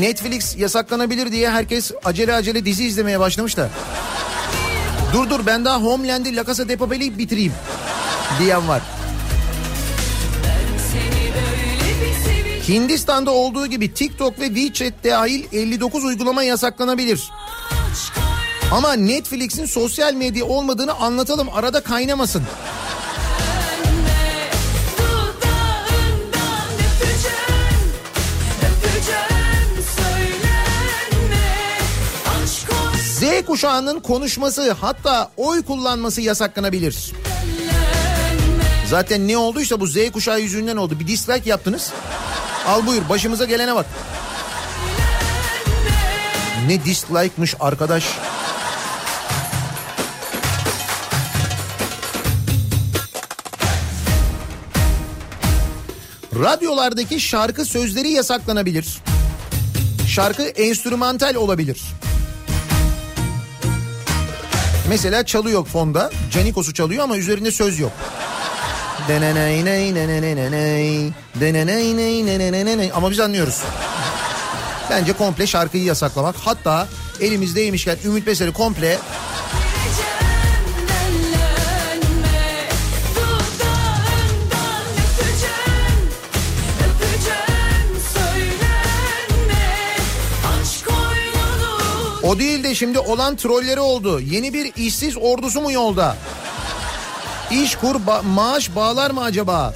Netflix yasaklanabilir diye herkes acele acele dizi izlemeye başlamış da. Dur dur ben daha Homeland'i La Casa de Papel'i bitireyim diyen var. Hindistan'da olduğu gibi TikTok ve WeChat dahil 59 uygulama yasaklanabilir. Ama Netflix'in sosyal medya olmadığını anlatalım arada kaynamasın. Z kuşağının konuşması hatta oy kullanması yasaklanabilir. Zaten ne olduysa bu Z kuşağı yüzünden oldu. Bir dislike yaptınız. Al buyur başımıza gelene bak. Ne dislike'mış arkadaş. Radyolardaki şarkı sözleri yasaklanabilir. Şarkı enstrümantal olabilir. Mesela çalıyor fonda. Canikos'u çalıyor ama üzerinde söz yok. Ama biz anlıyoruz. Bence komple şarkıyı yasaklamak. Hatta elimizdeymişken Ümit Beser'i komple o değil de şimdi olan trolleri oldu. Yeni bir işsiz ordusu mu yolda? İş kur ba- maaş bağlar mı acaba?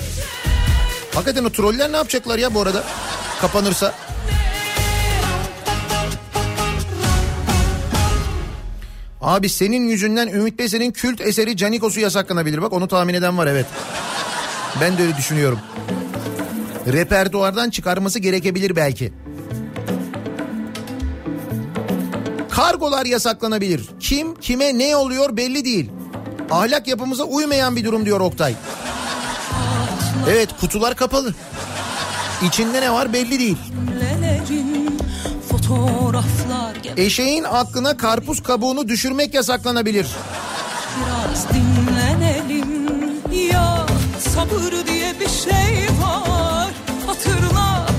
Hakikaten o troller ne yapacaklar ya bu arada? Kapanırsa. Abi senin yüzünden Ümit Beser'in kült eseri Canikos'u yasaklanabilir. Bak onu tahmin eden var evet. Ben de öyle düşünüyorum. Repertuardan çıkarması gerekebilir belki. Kargolar yasaklanabilir. Kim kime ne oluyor belli değil. Ahlak yapımıza uymayan bir durum diyor Oktay. Evet kutular kapalı. İçinde ne var belli değil. Eşeğin aklına karpuz kabuğunu düşürmek yasaklanabilir. biraz dinlenelim ya sabır diye bir şey var hatırla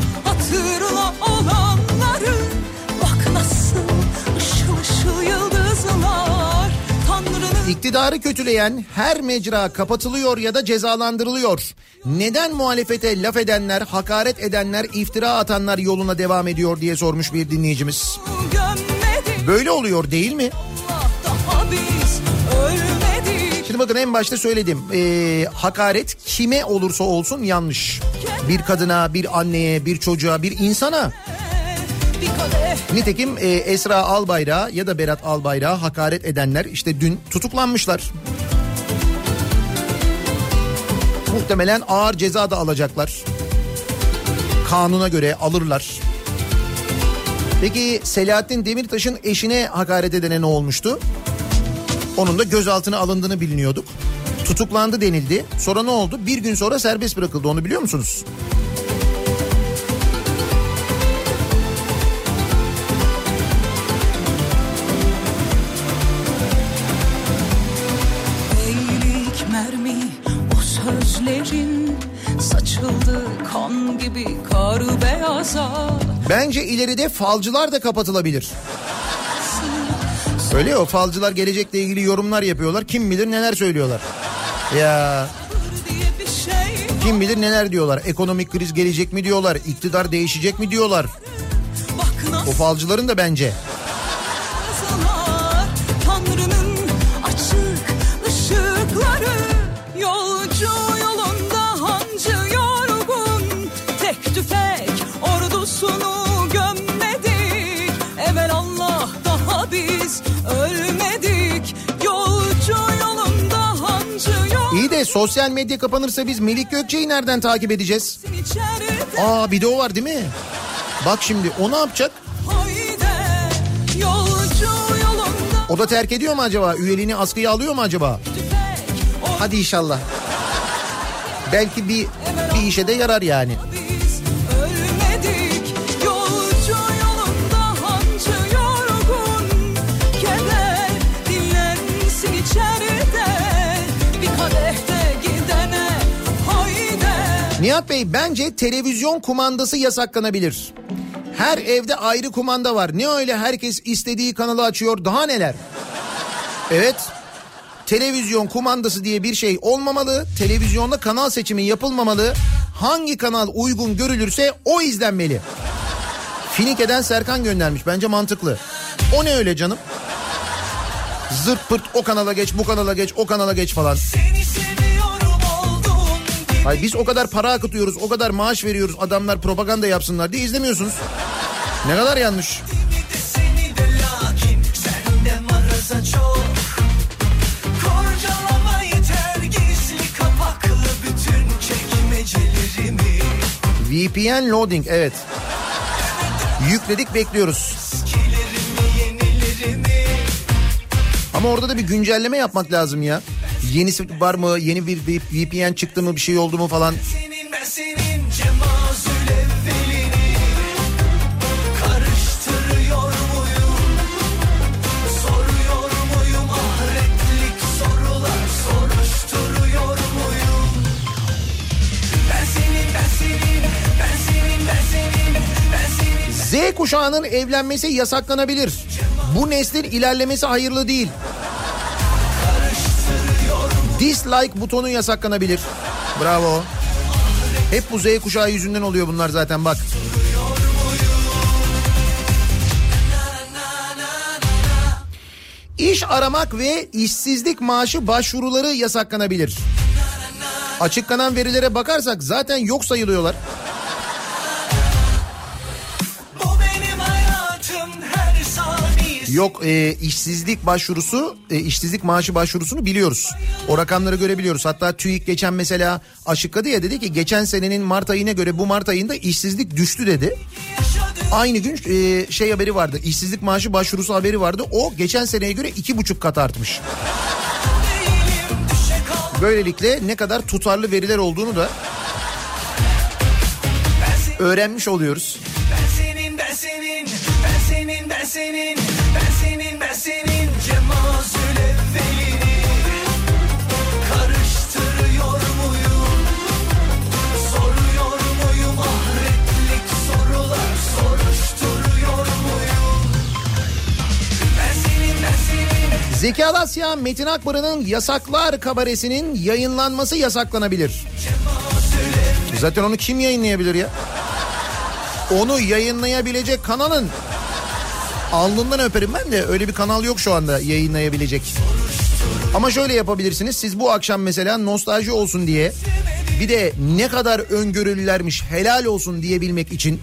İktidarı kötüleyen her mecra kapatılıyor ya da cezalandırılıyor. Neden muhalefete laf edenler, hakaret edenler, iftira atanlar yoluna devam ediyor diye sormuş bir dinleyicimiz. Böyle oluyor değil mi? Şimdi bakın en başta söyledim. Ee, hakaret kime olursa olsun yanlış. Bir kadına, bir anneye, bir çocuğa, bir insana. Nitekim e, Esra Albayrak'a ya da Berat Albayrak'a hakaret edenler işte dün tutuklanmışlar. Muhtemelen ağır ceza da alacaklar. Kanuna göre alırlar. Peki Selahattin Demirtaş'ın eşine hakaret edene ne olmuştu? Onun da gözaltına alındığını biliniyorduk. Tutuklandı denildi. Sonra ne oldu? Bir gün sonra serbest bırakıldı onu biliyor musunuz? Bence ileride falcılar da kapatılabilir. Öyle o falcılar gelecekle ilgili yorumlar yapıyorlar. Kim bilir neler söylüyorlar. Ya kim bilir neler diyorlar. Ekonomik kriz gelecek mi diyorlar. iktidar değişecek mi diyorlar. O falcıların da bence. Sosyal medya kapanırsa biz Melik Gökçe'yi nereden takip edeceğiz? Aa bir de o var değil mi? Bak şimdi o ne yapacak? O da terk ediyor mu acaba? Üyeliğini askıya alıyor mu acaba? Hadi inşallah. Belki bir bir işe de yarar yani. Nihat Bey bence televizyon kumandası yasaklanabilir. Her evde ayrı kumanda var. Ne öyle herkes istediği kanalı açıyor daha neler? Evet. Televizyon kumandası diye bir şey olmamalı. Televizyonda kanal seçimi yapılmamalı. Hangi kanal uygun görülürse o izlenmeli. Finike'den Serkan göndermiş. Bence mantıklı. O ne öyle canım? Zırt pırt o kanala geç, bu kanala geç, o kanala geç falan. Seni Hayır biz o kadar para akıtıyoruz, o kadar maaş veriyoruz adamlar propaganda yapsınlar diye izlemiyorsunuz. Ne kadar yanlış. VPN loading evet. Yükledik bekliyoruz. Ama orada da bir güncelleme yapmak lazım ya yenisi var mı? Yeni bir VPN çıktı mı? Bir şey oldu mu falan? Z kuşağının evlenmesi yasaklanabilir. Bu neslin ilerlemesi hayırlı değil. Dislike butonu yasaklanabilir. Bravo. Hep bu Z kuşağı yüzünden oluyor bunlar zaten bak. İş aramak ve işsizlik maaşı başvuruları yasaklanabilir. Açıklanan verilere bakarsak zaten yok sayılıyorlar. Yok e, işsizlik başvurusu, e, işsizlik maaşı başvurusunu biliyoruz. O rakamları görebiliyoruz. Hatta TÜİK geçen mesela açıkladı ya dedi ki geçen senenin Mart ayına göre bu Mart ayında işsizlik düştü dedi. Aynı gün e, şey haberi vardı. işsizlik maaşı başvurusu haberi vardı. O geçen seneye göre iki buçuk kat artmış. Böylelikle ne kadar tutarlı veriler olduğunu da öğrenmiş oluyoruz. Ben senin ben senin ben senin ben senin senin Cemazül evvelini Karıştırıyor muyum? Soruyor muyum? Ahretlik sorular soruşturuyor muyum? Ben senin ben senin. Zeki Alasya, Metin Akbar'ın Yasaklar kabaresinin yayınlanması yasaklanabilir. Zaten onu kim yayınlayabilir ya? Onu yayınlayabilecek kanalın alnından öperim ben de öyle bir kanal yok şu anda yayınlayabilecek. Ama şöyle yapabilirsiniz siz bu akşam mesela nostalji olsun diye bir de ne kadar öngörülülermiş helal olsun diyebilmek için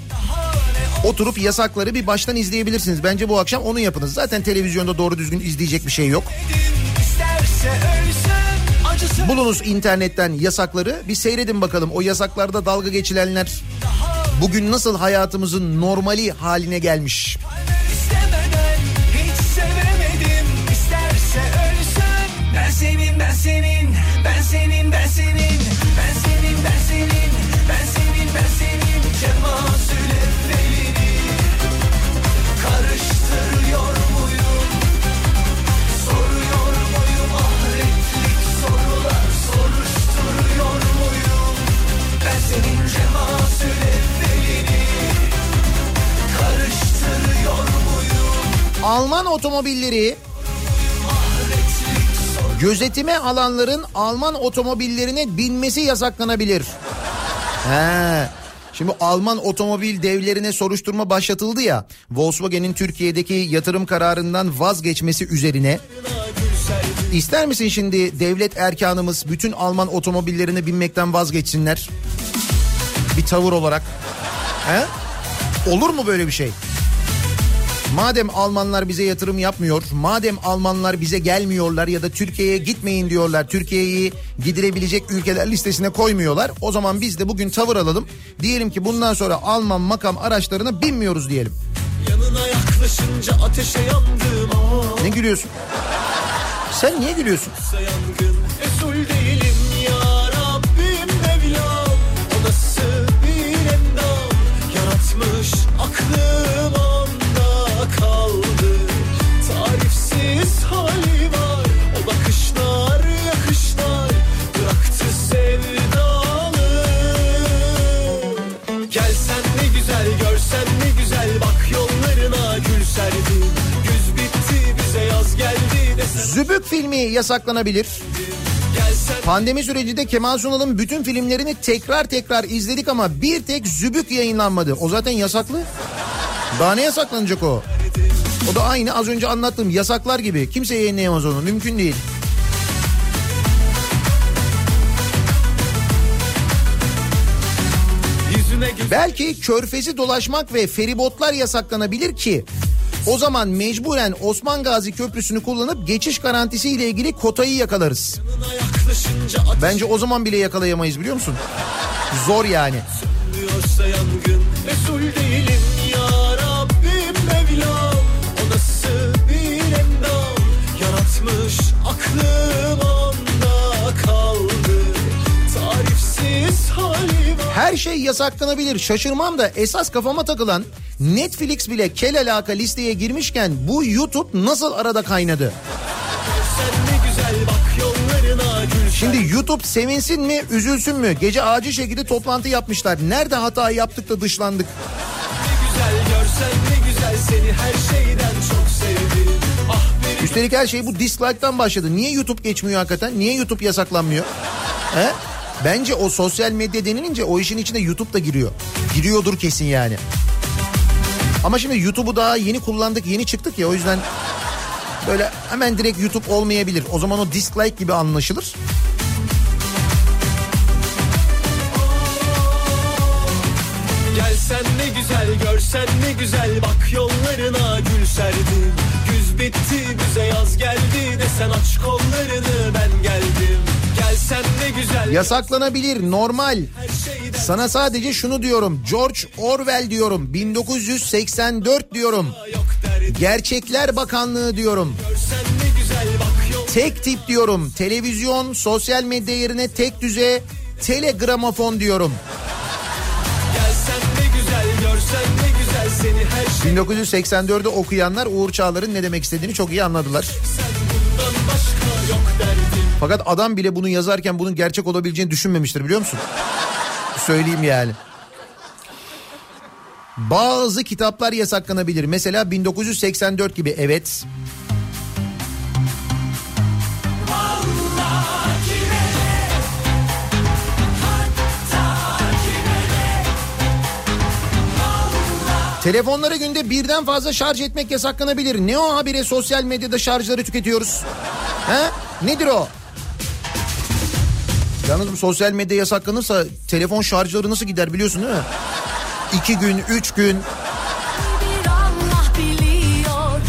oturup yasakları bir baştan izleyebilirsiniz. Bence bu akşam onu yapınız. Zaten televizyonda doğru düzgün izleyecek bir şey yok. Bulunuz internetten yasakları bir seyredin bakalım. O yasaklarda dalga geçilenler bugün nasıl hayatımızın normali haline gelmiş. Senin ben senin ben senin ben senin ben senin ben senin ben senin. Cemazül evvelini karıştırıyor muyum? Soruyor muyum? Ahretlik sorular soruşturuyor muyum? Ben senin Cemazül evvelini karıştırıyor muyum? Alman otomobilleri gözetime alanların Alman otomobillerine binmesi yasaklanabilir. He. Şimdi Alman otomobil devlerine soruşturma başlatıldı ya. Volkswagen'in Türkiye'deki yatırım kararından vazgeçmesi üzerine. İster misin şimdi devlet erkanımız bütün Alman otomobillerine binmekten vazgeçsinler? Bir tavır olarak. He? Olur mu böyle bir şey? Madem Almanlar bize yatırım yapmıyor, madem Almanlar bize gelmiyorlar ya da Türkiye'ye gitmeyin diyorlar, Türkiye'yi gidilebilecek ülkeler listesine koymuyorlar. O zaman biz de bugün tavır alalım. Diyelim ki bundan sonra Alman makam araçlarına binmiyoruz diyelim. Yanına yaklaşınca ateşe yandım Ne gülüyorsun? Sen niye gülüyorsun? Zübük filmi yasaklanabilir. Pandemi sürecinde Kemal Sunal'ın bütün filmlerini tekrar tekrar izledik ama bir tek Zübük yayınlanmadı. O zaten yasaklı. Daha ne yasaklanacak o? O da aynı az önce anlattığım yasaklar gibi. Kimse yayınlayamaz onu. Mümkün değil. Belki körfezi dolaşmak ve feribotlar yasaklanabilir ki o zaman mecburen Osman Gazi Köprüsü'nü kullanıp geçiş garantisi ile ilgili kotayı yakalarız. Bence o zaman bile yakalayamayız biliyor musun? Zor yani. Yaratmış Her şey yasaklanabilir şaşırmam da esas kafama takılan Netflix bile kel alaka listeye girmişken bu YouTube nasıl arada kaynadı? Şimdi YouTube sevinsin mi üzülsün mü? Gece acil şekilde toplantı yapmışlar. Nerede hata yaptık da dışlandık? Üstelik her şey bu dislike'tan başladı. Niye YouTube geçmiyor hakikaten? Niye YouTube yasaklanmıyor? He? Bence o sosyal medya denilince o işin içine YouTube da giriyor. Giriyordur kesin yani. Ama şimdi YouTube'u daha yeni kullandık, yeni çıktık ya o yüzden böyle hemen direkt YouTube olmayabilir. O zaman o dislike gibi anlaşılır. Gelsen ne güzel görsen ne güzel bak yollarına gül serdim Güz bitti bize yaz geldi desen aç kollarını ben geldim Yasaklanabilir, normal. Sana sadece şunu diyorum. George Orwell diyorum. 1984 diyorum. Gerçekler Bakanlığı diyorum. Tek tip diyorum. Televizyon, sosyal medya yerine tek düze telegramofon diyorum. Gelsen ne güzel görsen ne güzel seni her şey 1984'ü okuyanlar Uğur Çağlar'ın ne demek istediğini çok iyi anladılar. sen bundan başka yok derdim Fakat adam bile bunu yazarken bunun gerçek olabileceğini düşünmemiştir biliyor musun? Söyleyeyim yani. Bazı kitaplar yasaklanabilir. Mesela 1984 gibi evet. Telefonları günde birden fazla şarj etmek yasaklanabilir. Ne o habire sosyal medyada şarjları tüketiyoruz? He? Nedir o? Yalnız bu sosyal medya yasaklanırsa telefon şarjları nasıl gider biliyorsun değil mi? İki gün, üç gün. Biliyor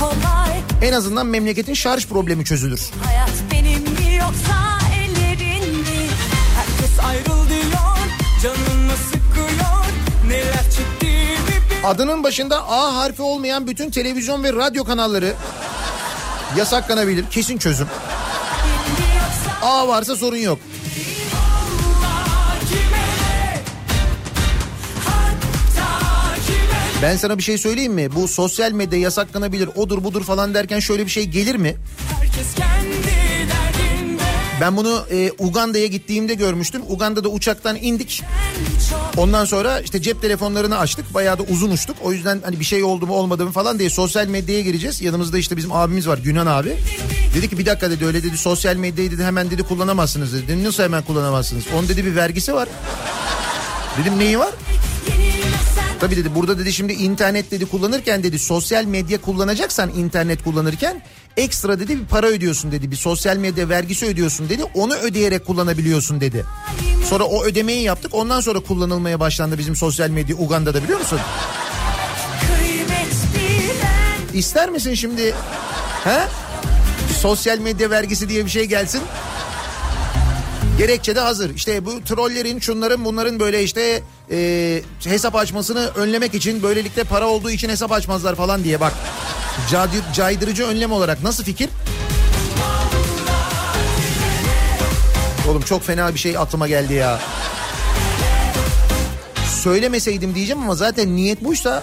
kolay En azından memleketin şarj problemi çözülür. Hayat benim mi yoksa ellerin mi? Herkes ayrıl diyor canını sıkıyor Neler çektiğimi bil Adının başında A harfi olmayan bütün televizyon ve radyo kanalları yasaklanabilir. Kesin çözüm. A varsa sorun yok. Ben sana bir şey söyleyeyim mi? Bu sosyal medya yasaklanabilir, odur budur falan derken şöyle bir şey gelir mi? Herkes Ben bunu e, Uganda'ya gittiğimde görmüştüm. Uganda'da uçaktan indik. Ondan sonra işte cep telefonlarını açtık. Bayağı da uzun uçtuk. O yüzden hani bir şey oldu mu olmadı mı falan diye sosyal medyaya gireceğiz. Yanımızda işte bizim abimiz var Günan abi. Dedi ki bir dakika dedi öyle dedi sosyal medyayı dedi hemen dedi kullanamazsınız dedi. Nasıl hemen kullanamazsınız? Onun dedi bir vergisi var. Dedim neyi var? Tabii dedi burada dedi şimdi internet dedi kullanırken dedi sosyal medya kullanacaksan internet kullanırken ekstra dedi bir para ödüyorsun dedi. Bir sosyal medya vergisi ödüyorsun dedi. Onu ödeyerek kullanabiliyorsun dedi. Sonra o ödemeyi yaptık. Ondan sonra kullanılmaya başlandı bizim sosyal medya Uganda'da biliyor musun? İster misin şimdi? He? Sosyal medya vergisi diye bir şey gelsin. Gerekçe de hazır. İşte bu trollerin, şunların, bunların böyle işte e, hesap açmasını önlemek için böylelikle para olduğu için hesap açmazlar falan diye bak. Caydırıcı önlem olarak nasıl fikir? Oğlum çok fena bir şey aklıma geldi ya. Söylemeseydim diyeceğim ama zaten niyet buysa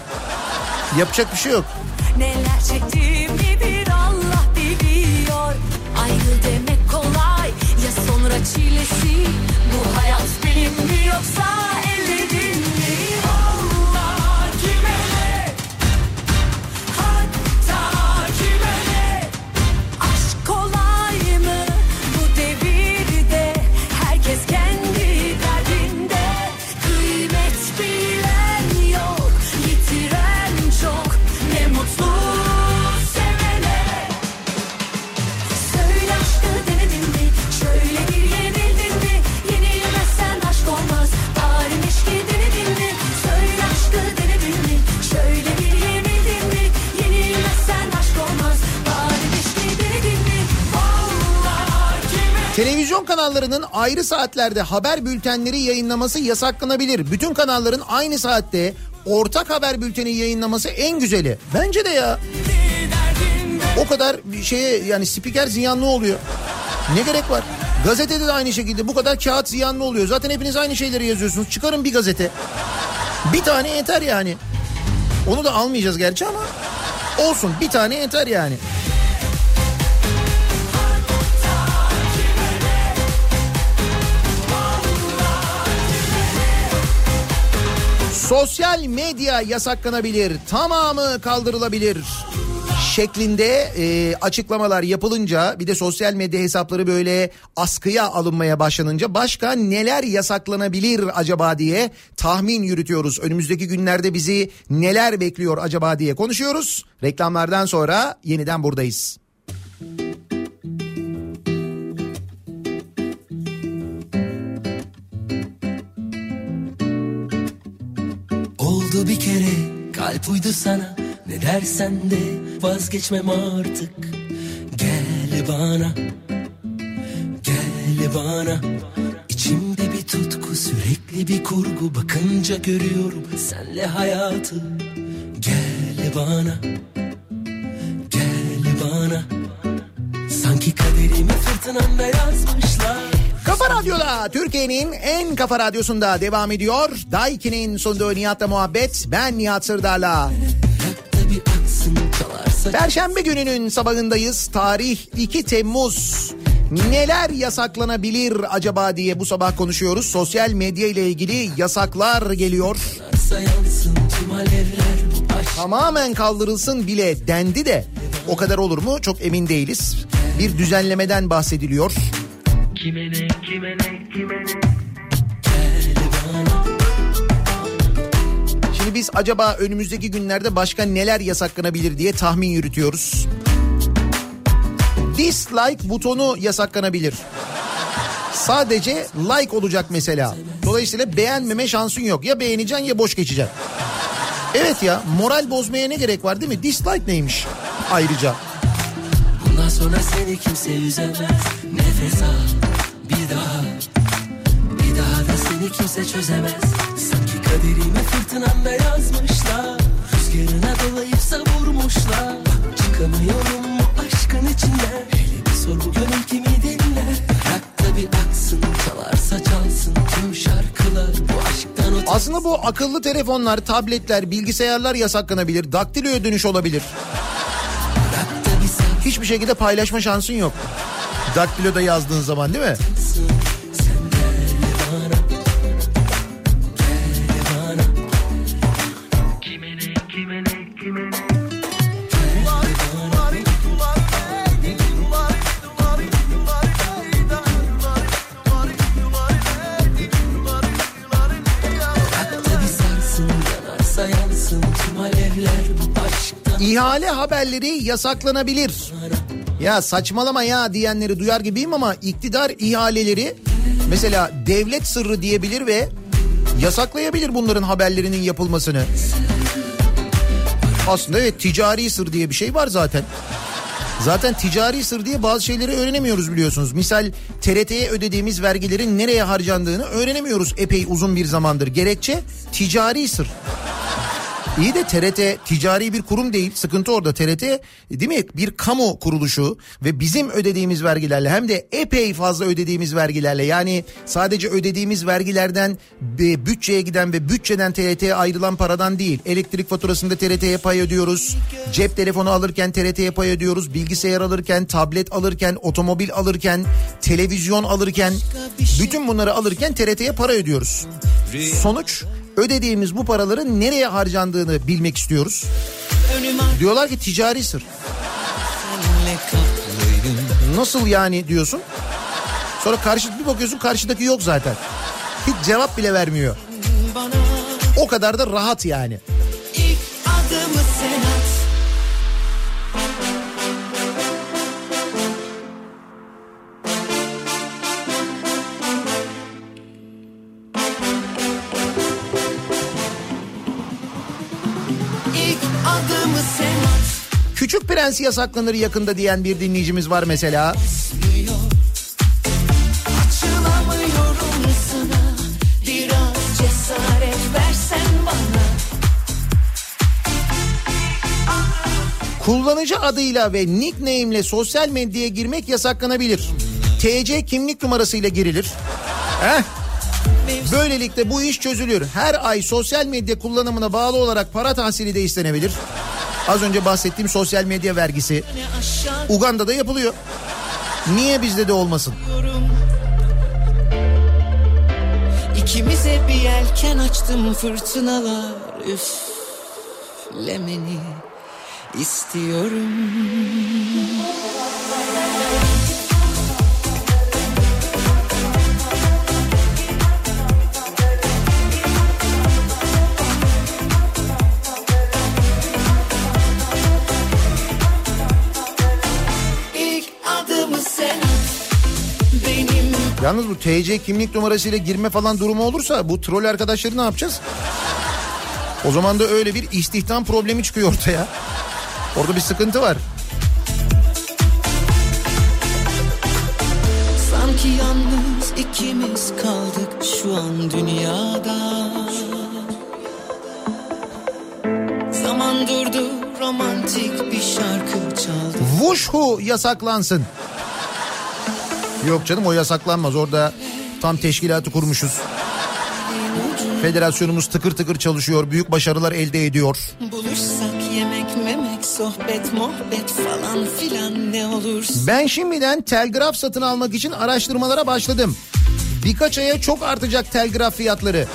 yapacak bir şey yok. Neler çektiğimi bir Allah biliyor Ayrıl demek kolay ya sonra çilesi Bu hayat benim mi yoksa Televizyon kanallarının ayrı saatlerde haber bültenleri yayınlaması yasaklanabilir. Bütün kanalların aynı saatte ortak haber bülteni yayınlaması en güzeli. Bence de ya. O kadar şeye yani spiker ziyanlı oluyor. Ne gerek var? Gazetede de aynı şekilde bu kadar kağıt ziyanlı oluyor. Zaten hepiniz aynı şeyleri yazıyorsunuz. Çıkarın bir gazete. Bir tane yeter yani. Onu da almayacağız gerçi ama olsun bir tane yeter yani. Sosyal medya yasaklanabilir, tamamı kaldırılabilir şeklinde e, açıklamalar yapılınca bir de sosyal medya hesapları böyle askıya alınmaya başlanınca başka neler yasaklanabilir acaba diye tahmin yürütüyoruz. Önümüzdeki günlerde bizi neler bekliyor acaba diye konuşuyoruz. Reklamlardan sonra yeniden buradayız. Oldu bir kere? Kalp uydu sana. Ne dersen de vazgeçmem artık. Gel bana. Gel bana. İçimde bir tutku sürekli bir kurgu. Bakınca görüyorum senle hayatı. Gel bana. Gel bana. Sanki kaderimi fırtınanda yazmışlar Kafa Radyo'da Türkiye'nin en kafa radyosunda devam ediyor. Daiki'nin sunduğu Nihat'la muhabbet. Ben Nihat Sırdar'la. Perşembe gününün sabahındayız. Tarih 2 Temmuz. Neler yasaklanabilir acaba diye bu sabah konuşuyoruz. Sosyal medya ile ilgili yasaklar geliyor. Tamamen kaldırılsın bile dendi de o kadar olur mu çok emin değiliz. Bir düzenlemeden bahsediliyor. Kime ne kime ne kime ne Şimdi biz acaba önümüzdeki günlerde başka neler yasaklanabilir diye tahmin yürütüyoruz. Dislike butonu yasaklanabilir. Sadece like olacak mesela. Dolayısıyla beğenmeme şansın yok. Ya beğeneceksin ya boş geçeceksin. Evet ya moral bozmaya ne gerek var değil mi? Dislike neymiş ayrıca? Bundan sonra seni kimse üzemez Nefes al kimse çözemez Sanki kaderimi fırtınamda yazmışlar Rüzgarına dolayıp savurmuşlar Bak çıkamıyorum bu aşkın içinden Hele bir sor bu gönül kimi dinler Bırak da bir aksın çalarsa çalsın Tüm şarkılar bu aşktan o Aslında bu akıllı telefonlar, tabletler, bilgisayarlar yasaklanabilir. Daktilo ödünüş olabilir. Hiçbir şekilde paylaşma şansın yok. Daktiloda yazdığın zaman değil mi? Sen İhale haberleri yasaklanabilir. Ya saçmalama ya diyenleri duyar gibiyim ama iktidar ihaleleri mesela devlet sırrı diyebilir ve yasaklayabilir bunların haberlerinin yapılmasını. Aslında evet ticari sır diye bir şey var zaten. Zaten ticari sır diye bazı şeyleri öğrenemiyoruz biliyorsunuz. Misal TRT'ye ödediğimiz vergilerin nereye harcandığını öğrenemiyoruz epey uzun bir zamandır. Gerekçe ticari sır. İyi de TRT ticari bir kurum değil. Sıkıntı orada TRT değil mi? Bir kamu kuruluşu ve bizim ödediğimiz vergilerle hem de epey fazla ödediğimiz vergilerle yani sadece ödediğimiz vergilerden bütçeye giden ve bütçeden TRT'ye ayrılan paradan değil. Elektrik faturasında TRT'ye pay ödüyoruz. Cep telefonu alırken TRT'ye pay ödüyoruz. Bilgisayar alırken, tablet alırken, otomobil alırken, televizyon alırken bütün bunları alırken TRT'ye para ödüyoruz. Sonuç ödediğimiz bu paraların nereye harcandığını bilmek istiyoruz. Diyorlar ki ticari sır. Nasıl yani diyorsun? Sonra karşı bir bakıyorsun karşıdaki yok zaten. Hiç cevap bile vermiyor. O kadar da rahat yani. Küçük Prens yasaklanır yakında diyen bir dinleyicimiz var mesela. Kullanıcı adıyla ve nickname'le sosyal medyaya girmek yasaklanabilir. TC kimlik numarasıyla girilir. Heh. Böylelikle bu iş çözülür. Her ay sosyal medya kullanımına bağlı olarak para tahsili de istenebilir. Az önce bahsettiğim sosyal medya vergisi. Uganda'da yapılıyor. Niye bizde de olmasın? İkimize bir yelken açtım fırtınalar üflemeni istiyorum. Yalnız bu TC kimlik numarasıyla girme falan durumu olursa bu troll arkadaşları ne yapacağız? O zaman da öyle bir istihdam problemi çıkıyor ortaya. Orada bir sıkıntı var. Sanki yalnız ikimiz kaldık şu an dünyada Zaman durdu romantik bir şarkı çaldı Wushu yasaklansın. Yok canım o yasaklanmaz. Orada tam teşkilatı kurmuşuz. Federasyonumuz tıkır tıkır çalışıyor. Büyük başarılar elde ediyor. Buluşsak yemek memek sohbet muhabbet falan filan ne olursa Ben şimdiden telgraf satın almak için araştırmalara başladım. Birkaç aya çok artacak telgraf fiyatları.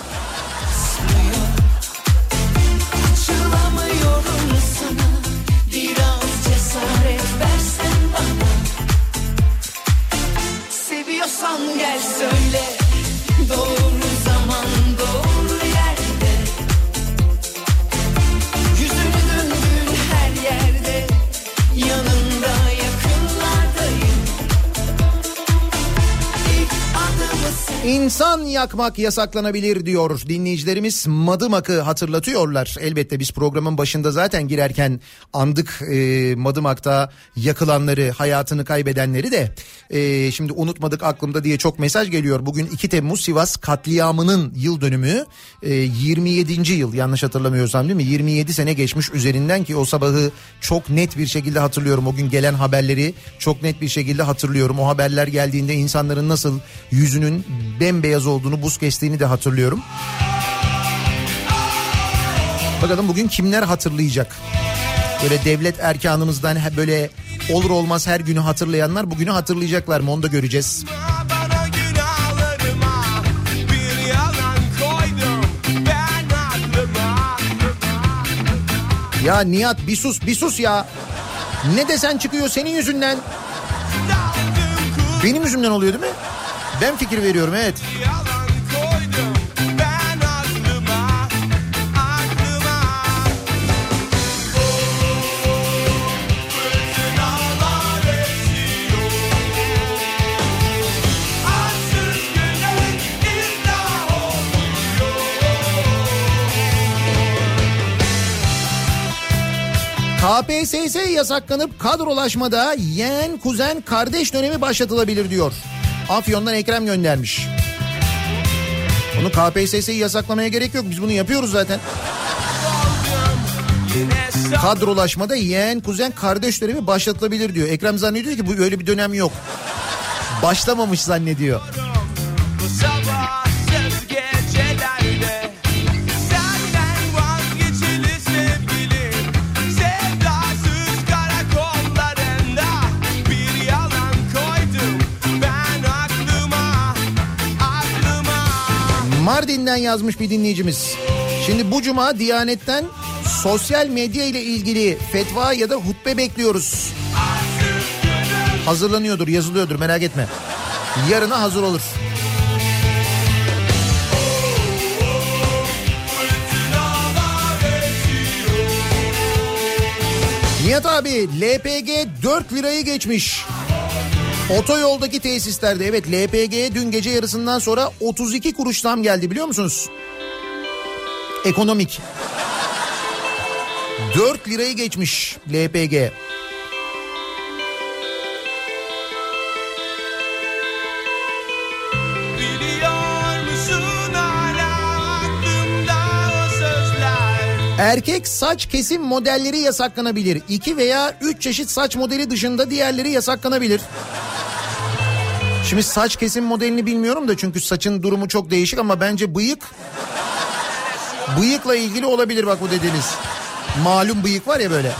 İnsan yakmak yasaklanabilir diyor dinleyicilerimiz Madımak'ı hatırlatıyorlar. Elbette biz programın başında zaten girerken andık e, Madımak'ta yakılanları hayatını kaybedenleri de e, şimdi unutmadık aklımda diye çok mesaj geliyor. Bugün 2 Temmuz Sivas katliamının yıl dönümü e, 27. yıl yanlış hatırlamıyorsam değil mi 27 sene geçmiş üzerinden ki o sabahı çok net bir şekilde hatırlıyorum. O gün gelen haberleri çok net bir şekilde hatırlıyorum. O haberler geldiğinde insanların nasıl yüzünün bembeyaz olduğunu, buz kestiğini de hatırlıyorum. Bakalım bugün kimler hatırlayacak? Böyle devlet erkanımızdan böyle olur olmaz her günü hatırlayanlar bugünü hatırlayacaklar mı onu da göreceğiz. Ya Nihat bir sus bir sus ya. Ne desen çıkıyor senin yüzünden. Benim yüzümden oluyor değil mi? Ben fikir veriyorum evet. Koydum ben aklıma aklıma KPSS yasaklanıp kadrolaşmada yeğen kuzen kardeş dönemi başlatılabilir diyor. Afyon'dan Ekrem göndermiş. Onu KPSS'yi yasaklamaya gerek yok biz bunu yapıyoruz zaten. Kadrolaşmada yeğen kuzen kardeş dönemi başlatılabilir diyor. Ekrem zannediyor ki bu öyle bir dönem yok. Başlamamış zannediyor. Mardin'den yazmış bir dinleyicimiz. Şimdi bu cuma Diyanet'ten sosyal medya ile ilgili fetva ya da hutbe bekliyoruz. Hazırlanıyordur, yazılıyordur merak etme. Yarına hazır olur. Nihat abi LPG 4 lirayı geçmiş. Otoyoldaki tesislerde evet LPG'ye dün gece yarısından sonra 32 kuruş zam geldi biliyor musunuz? Ekonomik. 4 lirayı geçmiş LPG. Erkek saç kesim modelleri yasaklanabilir. 2 veya 3 çeşit saç modeli dışında diğerleri yasaklanabilir. Şimdi saç kesim modelini bilmiyorum da çünkü saçın durumu çok değişik ama bence bıyık bıyıkla ilgili olabilir bak bu dediğiniz. Malum bıyık var ya böyle.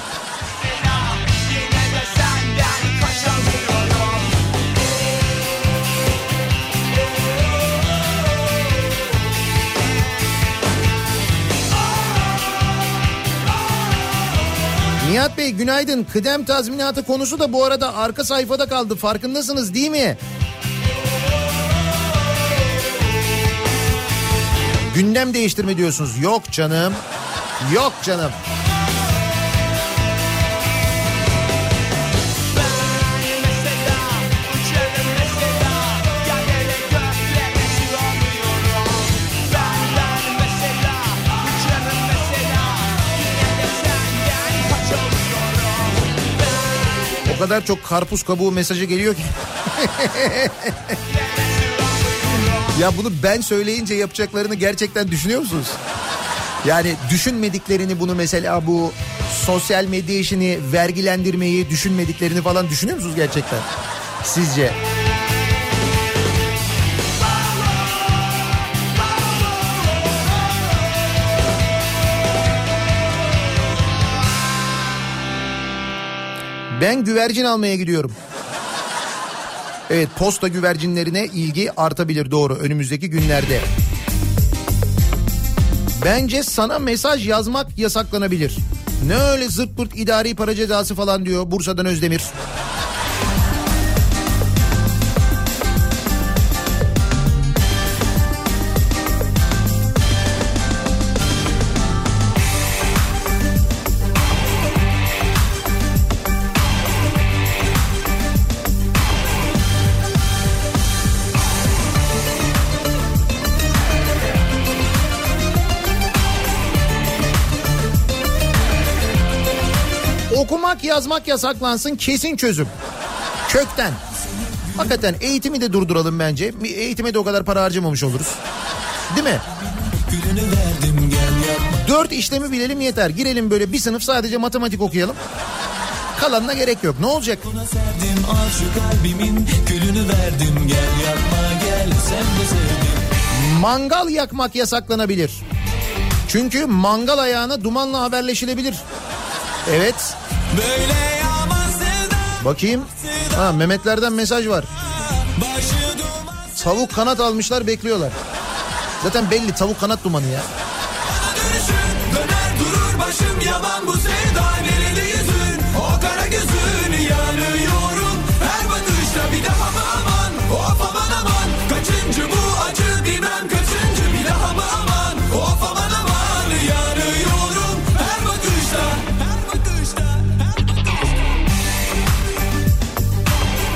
Nihat Bey günaydın. Kıdem tazminatı konusu da bu arada arka sayfada kaldı. Farkındasınız değil mi? Gündem değiştirme diyorsunuz. Yok canım. Yok canım. O kadar çok karpuz kabuğu mesajı geliyor ki. [laughs] ya bunu ben söyleyince yapacaklarını gerçekten düşünüyor musunuz? Yani düşünmediklerini bunu mesela bu sosyal medya işini vergilendirmeyi düşünmediklerini falan düşünüyor musunuz gerçekten? Sizce? Ben güvercin almaya gidiyorum. Evet posta güvercinlerine ilgi artabilir doğru önümüzdeki günlerde. Bence sana mesaj yazmak yasaklanabilir. Ne öyle zırt pırt idari para cezası falan diyor Bursa'dan Özdemir. Okumak yazmak yasaklansın kesin çözüm. Kökten. Hakikaten eğitimi de durduralım bence. Eğitime de o kadar para harcamamış oluruz. Değil mi? Verdim Dört işlemi bilelim yeter. Girelim böyle bir sınıf sadece matematik okuyalım. Kalanına gerek yok. Ne olacak? Serdim kalbimin verdim gel yapma gel Sen de Mangal yakmak yasaklanabilir. Çünkü mangal ayağına dumanla haberleşilebilir. Evet. Böyle Bakayım. Ha Mehmetlerden mesaj var. Tavuk kanat almışlar bekliyorlar. Zaten belli tavuk kanat dumanı ya.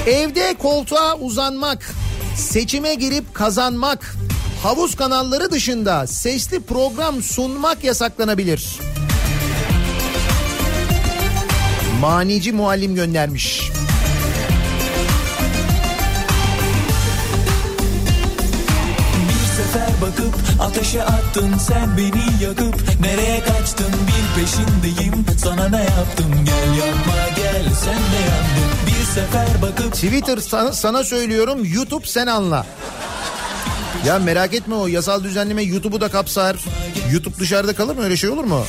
Evde koltuğa uzanmak, seçime girip kazanmak, havuz kanalları dışında sesli program sunmak yasaklanabilir. Manici muallim göndermiş. Bakıp ateşe attın sen beni yakıp Nereye kaçtın bir peşindeyim sana ne yaptım Gel yapma gel sen de yandın sefer bakıp Twitter sana, sana söylüyorum YouTube sen anla. Ya merak etme o yasal düzenleme YouTube'u da kapsar. YouTube dışarıda kalır mı öyle şey olur mu?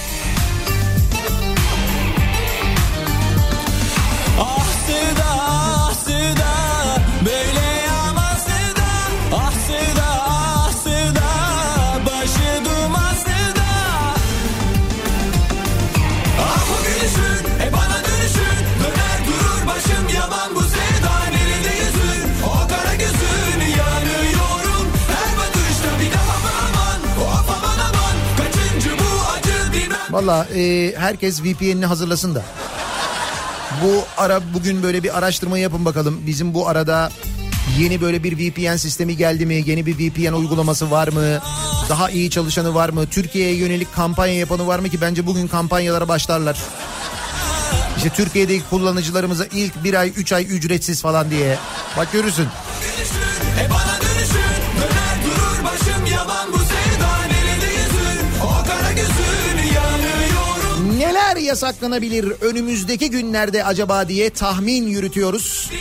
Valla e, herkes VPN'ini hazırlasın da. Bu ara bugün böyle bir araştırma yapın bakalım. Bizim bu arada yeni böyle bir VPN sistemi geldi mi? Yeni bir VPN uygulaması var mı? Daha iyi çalışanı var mı? Türkiye'ye yönelik kampanya yapanı var mı ki? Bence bugün kampanyalara başlarlar. İşte Türkiye'deki kullanıcılarımıza ilk bir ay, üç ay ücretsiz falan diye. Bak görürsün. Yasaklanabilir önümüzdeki günlerde acaba diye tahmin yürütüyoruz.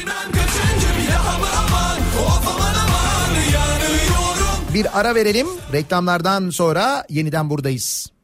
Bir ara verelim. Reklamlardan sonra yeniden buradayız.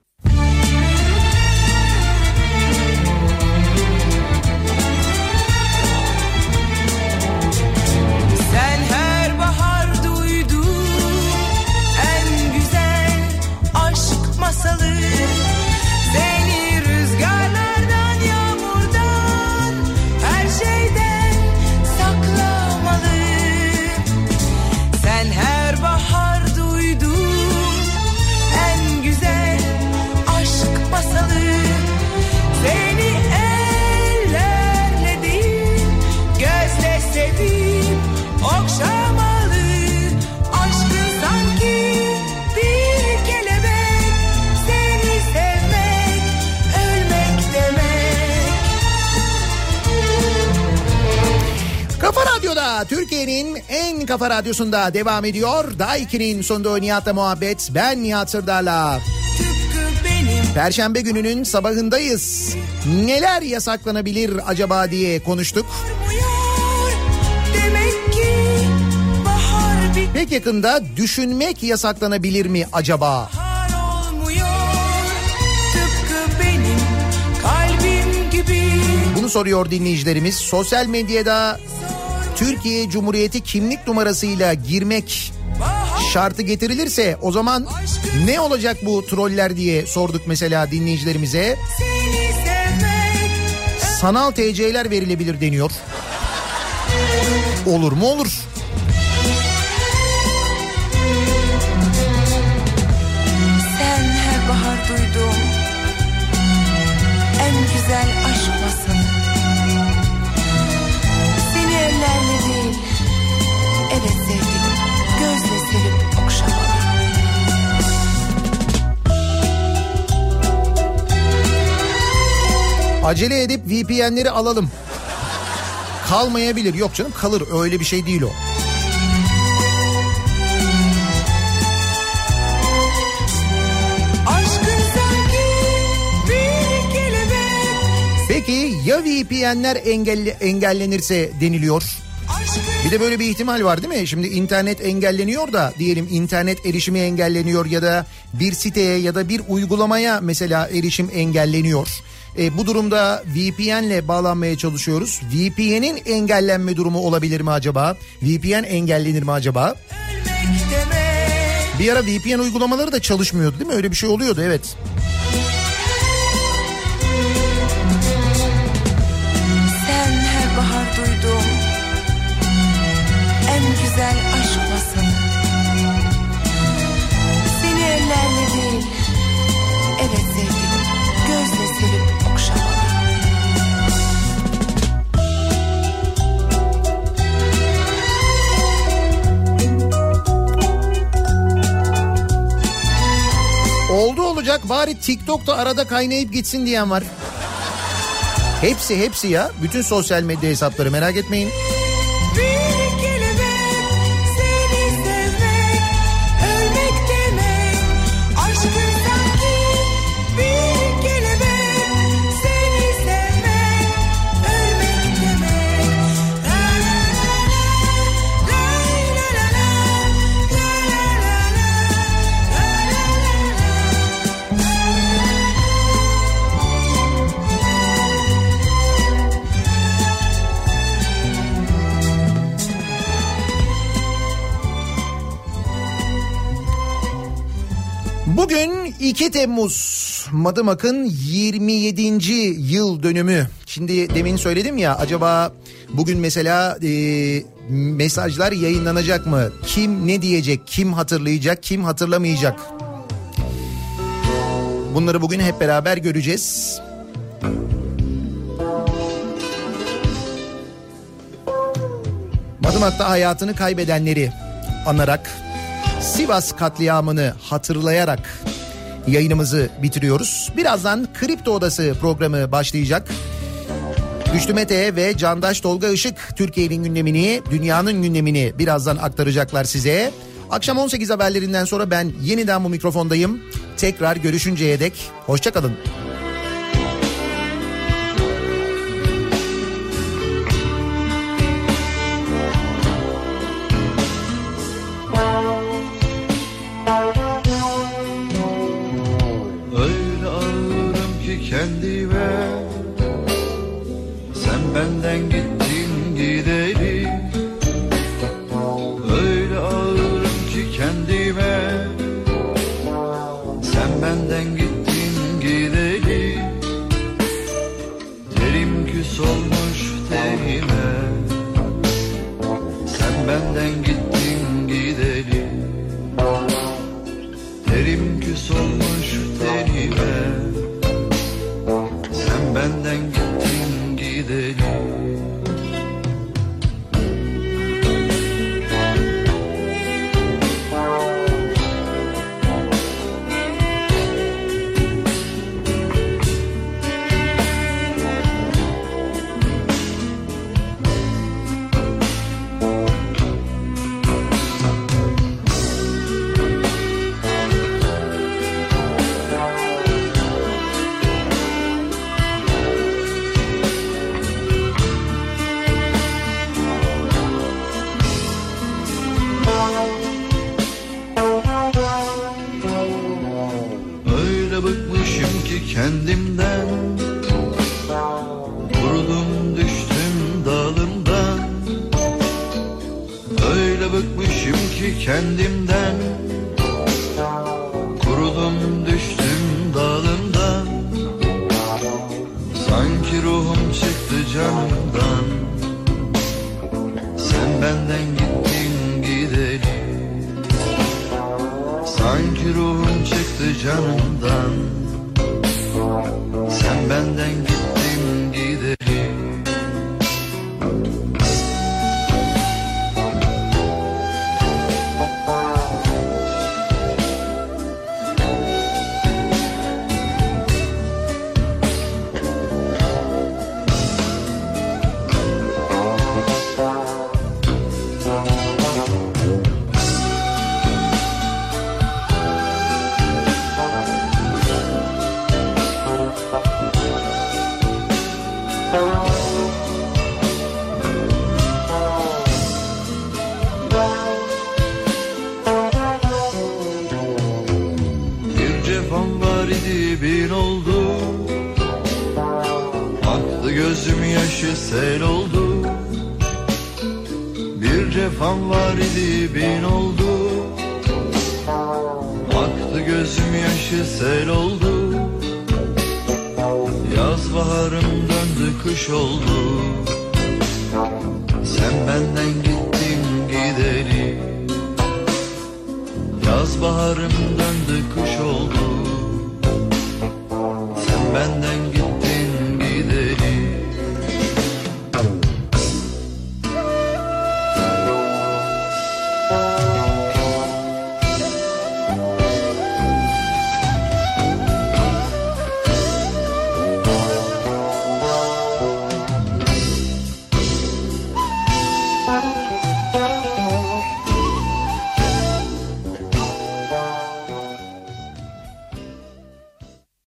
Kafa radyosunda devam ediyor. Daha 2'nin sonunda Nihat'la muhabbet. Ben Nihat Sırdar'la. Perşembe gününün sabahındayız. Neler yasaklanabilir acaba diye konuştuk. Pek yakında düşünmek yasaklanabilir mi acaba? Bunu soruyor dinleyicilerimiz. Sosyal medyada Türkiye Cumhuriyeti kimlik numarasıyla girmek şartı getirilirse o zaman ne olacak bu troller diye sorduk mesela dinleyicilerimize. Sanal TC'ler verilebilir deniyor. Olur mu olur. Acele edip VPN'leri alalım. Kalmayabilir. Yok canım kalır öyle bir şey değil o. Peki ya VPN'ler engelle, engellenirse deniliyor. Bir de böyle bir ihtimal var değil mi? Şimdi internet engelleniyor da diyelim internet erişimi engelleniyor ya da bir siteye ya da bir uygulamaya mesela erişim engelleniyor. E, bu durumda VPN'le bağlanmaya çalışıyoruz. VPN'in engellenme durumu olabilir mi acaba? VPN engellenir mi acaba? Bir ara VPN uygulamaları da çalışmıyordu değil mi? Öyle bir şey oluyordu evet. Sen Bari TikTok'ta arada kaynayıp gitsin diyen var. Hepsi hepsi ya. Bütün sosyal medya hesapları merak etmeyin. 2 Temmuz Madımak'ın 27. yıl dönümü. Şimdi demin söyledim ya acaba bugün mesela e, mesajlar yayınlanacak mı? Kim ne diyecek? Kim hatırlayacak? Kim hatırlamayacak? Bunları bugün hep beraber göreceğiz. Madımak'ta hayatını kaybedenleri anarak Sivas katliamını hatırlayarak yayınımızı bitiriyoruz. Birazdan Kripto Odası programı başlayacak. Güçlü Mete ve Candaş Tolga Işık Türkiye'nin gündemini, dünyanın gündemini birazdan aktaracaklar size. Akşam 18 haberlerinden sonra ben yeniden bu mikrofondayım. Tekrar görüşünceye dek hoşçakalın. Öyle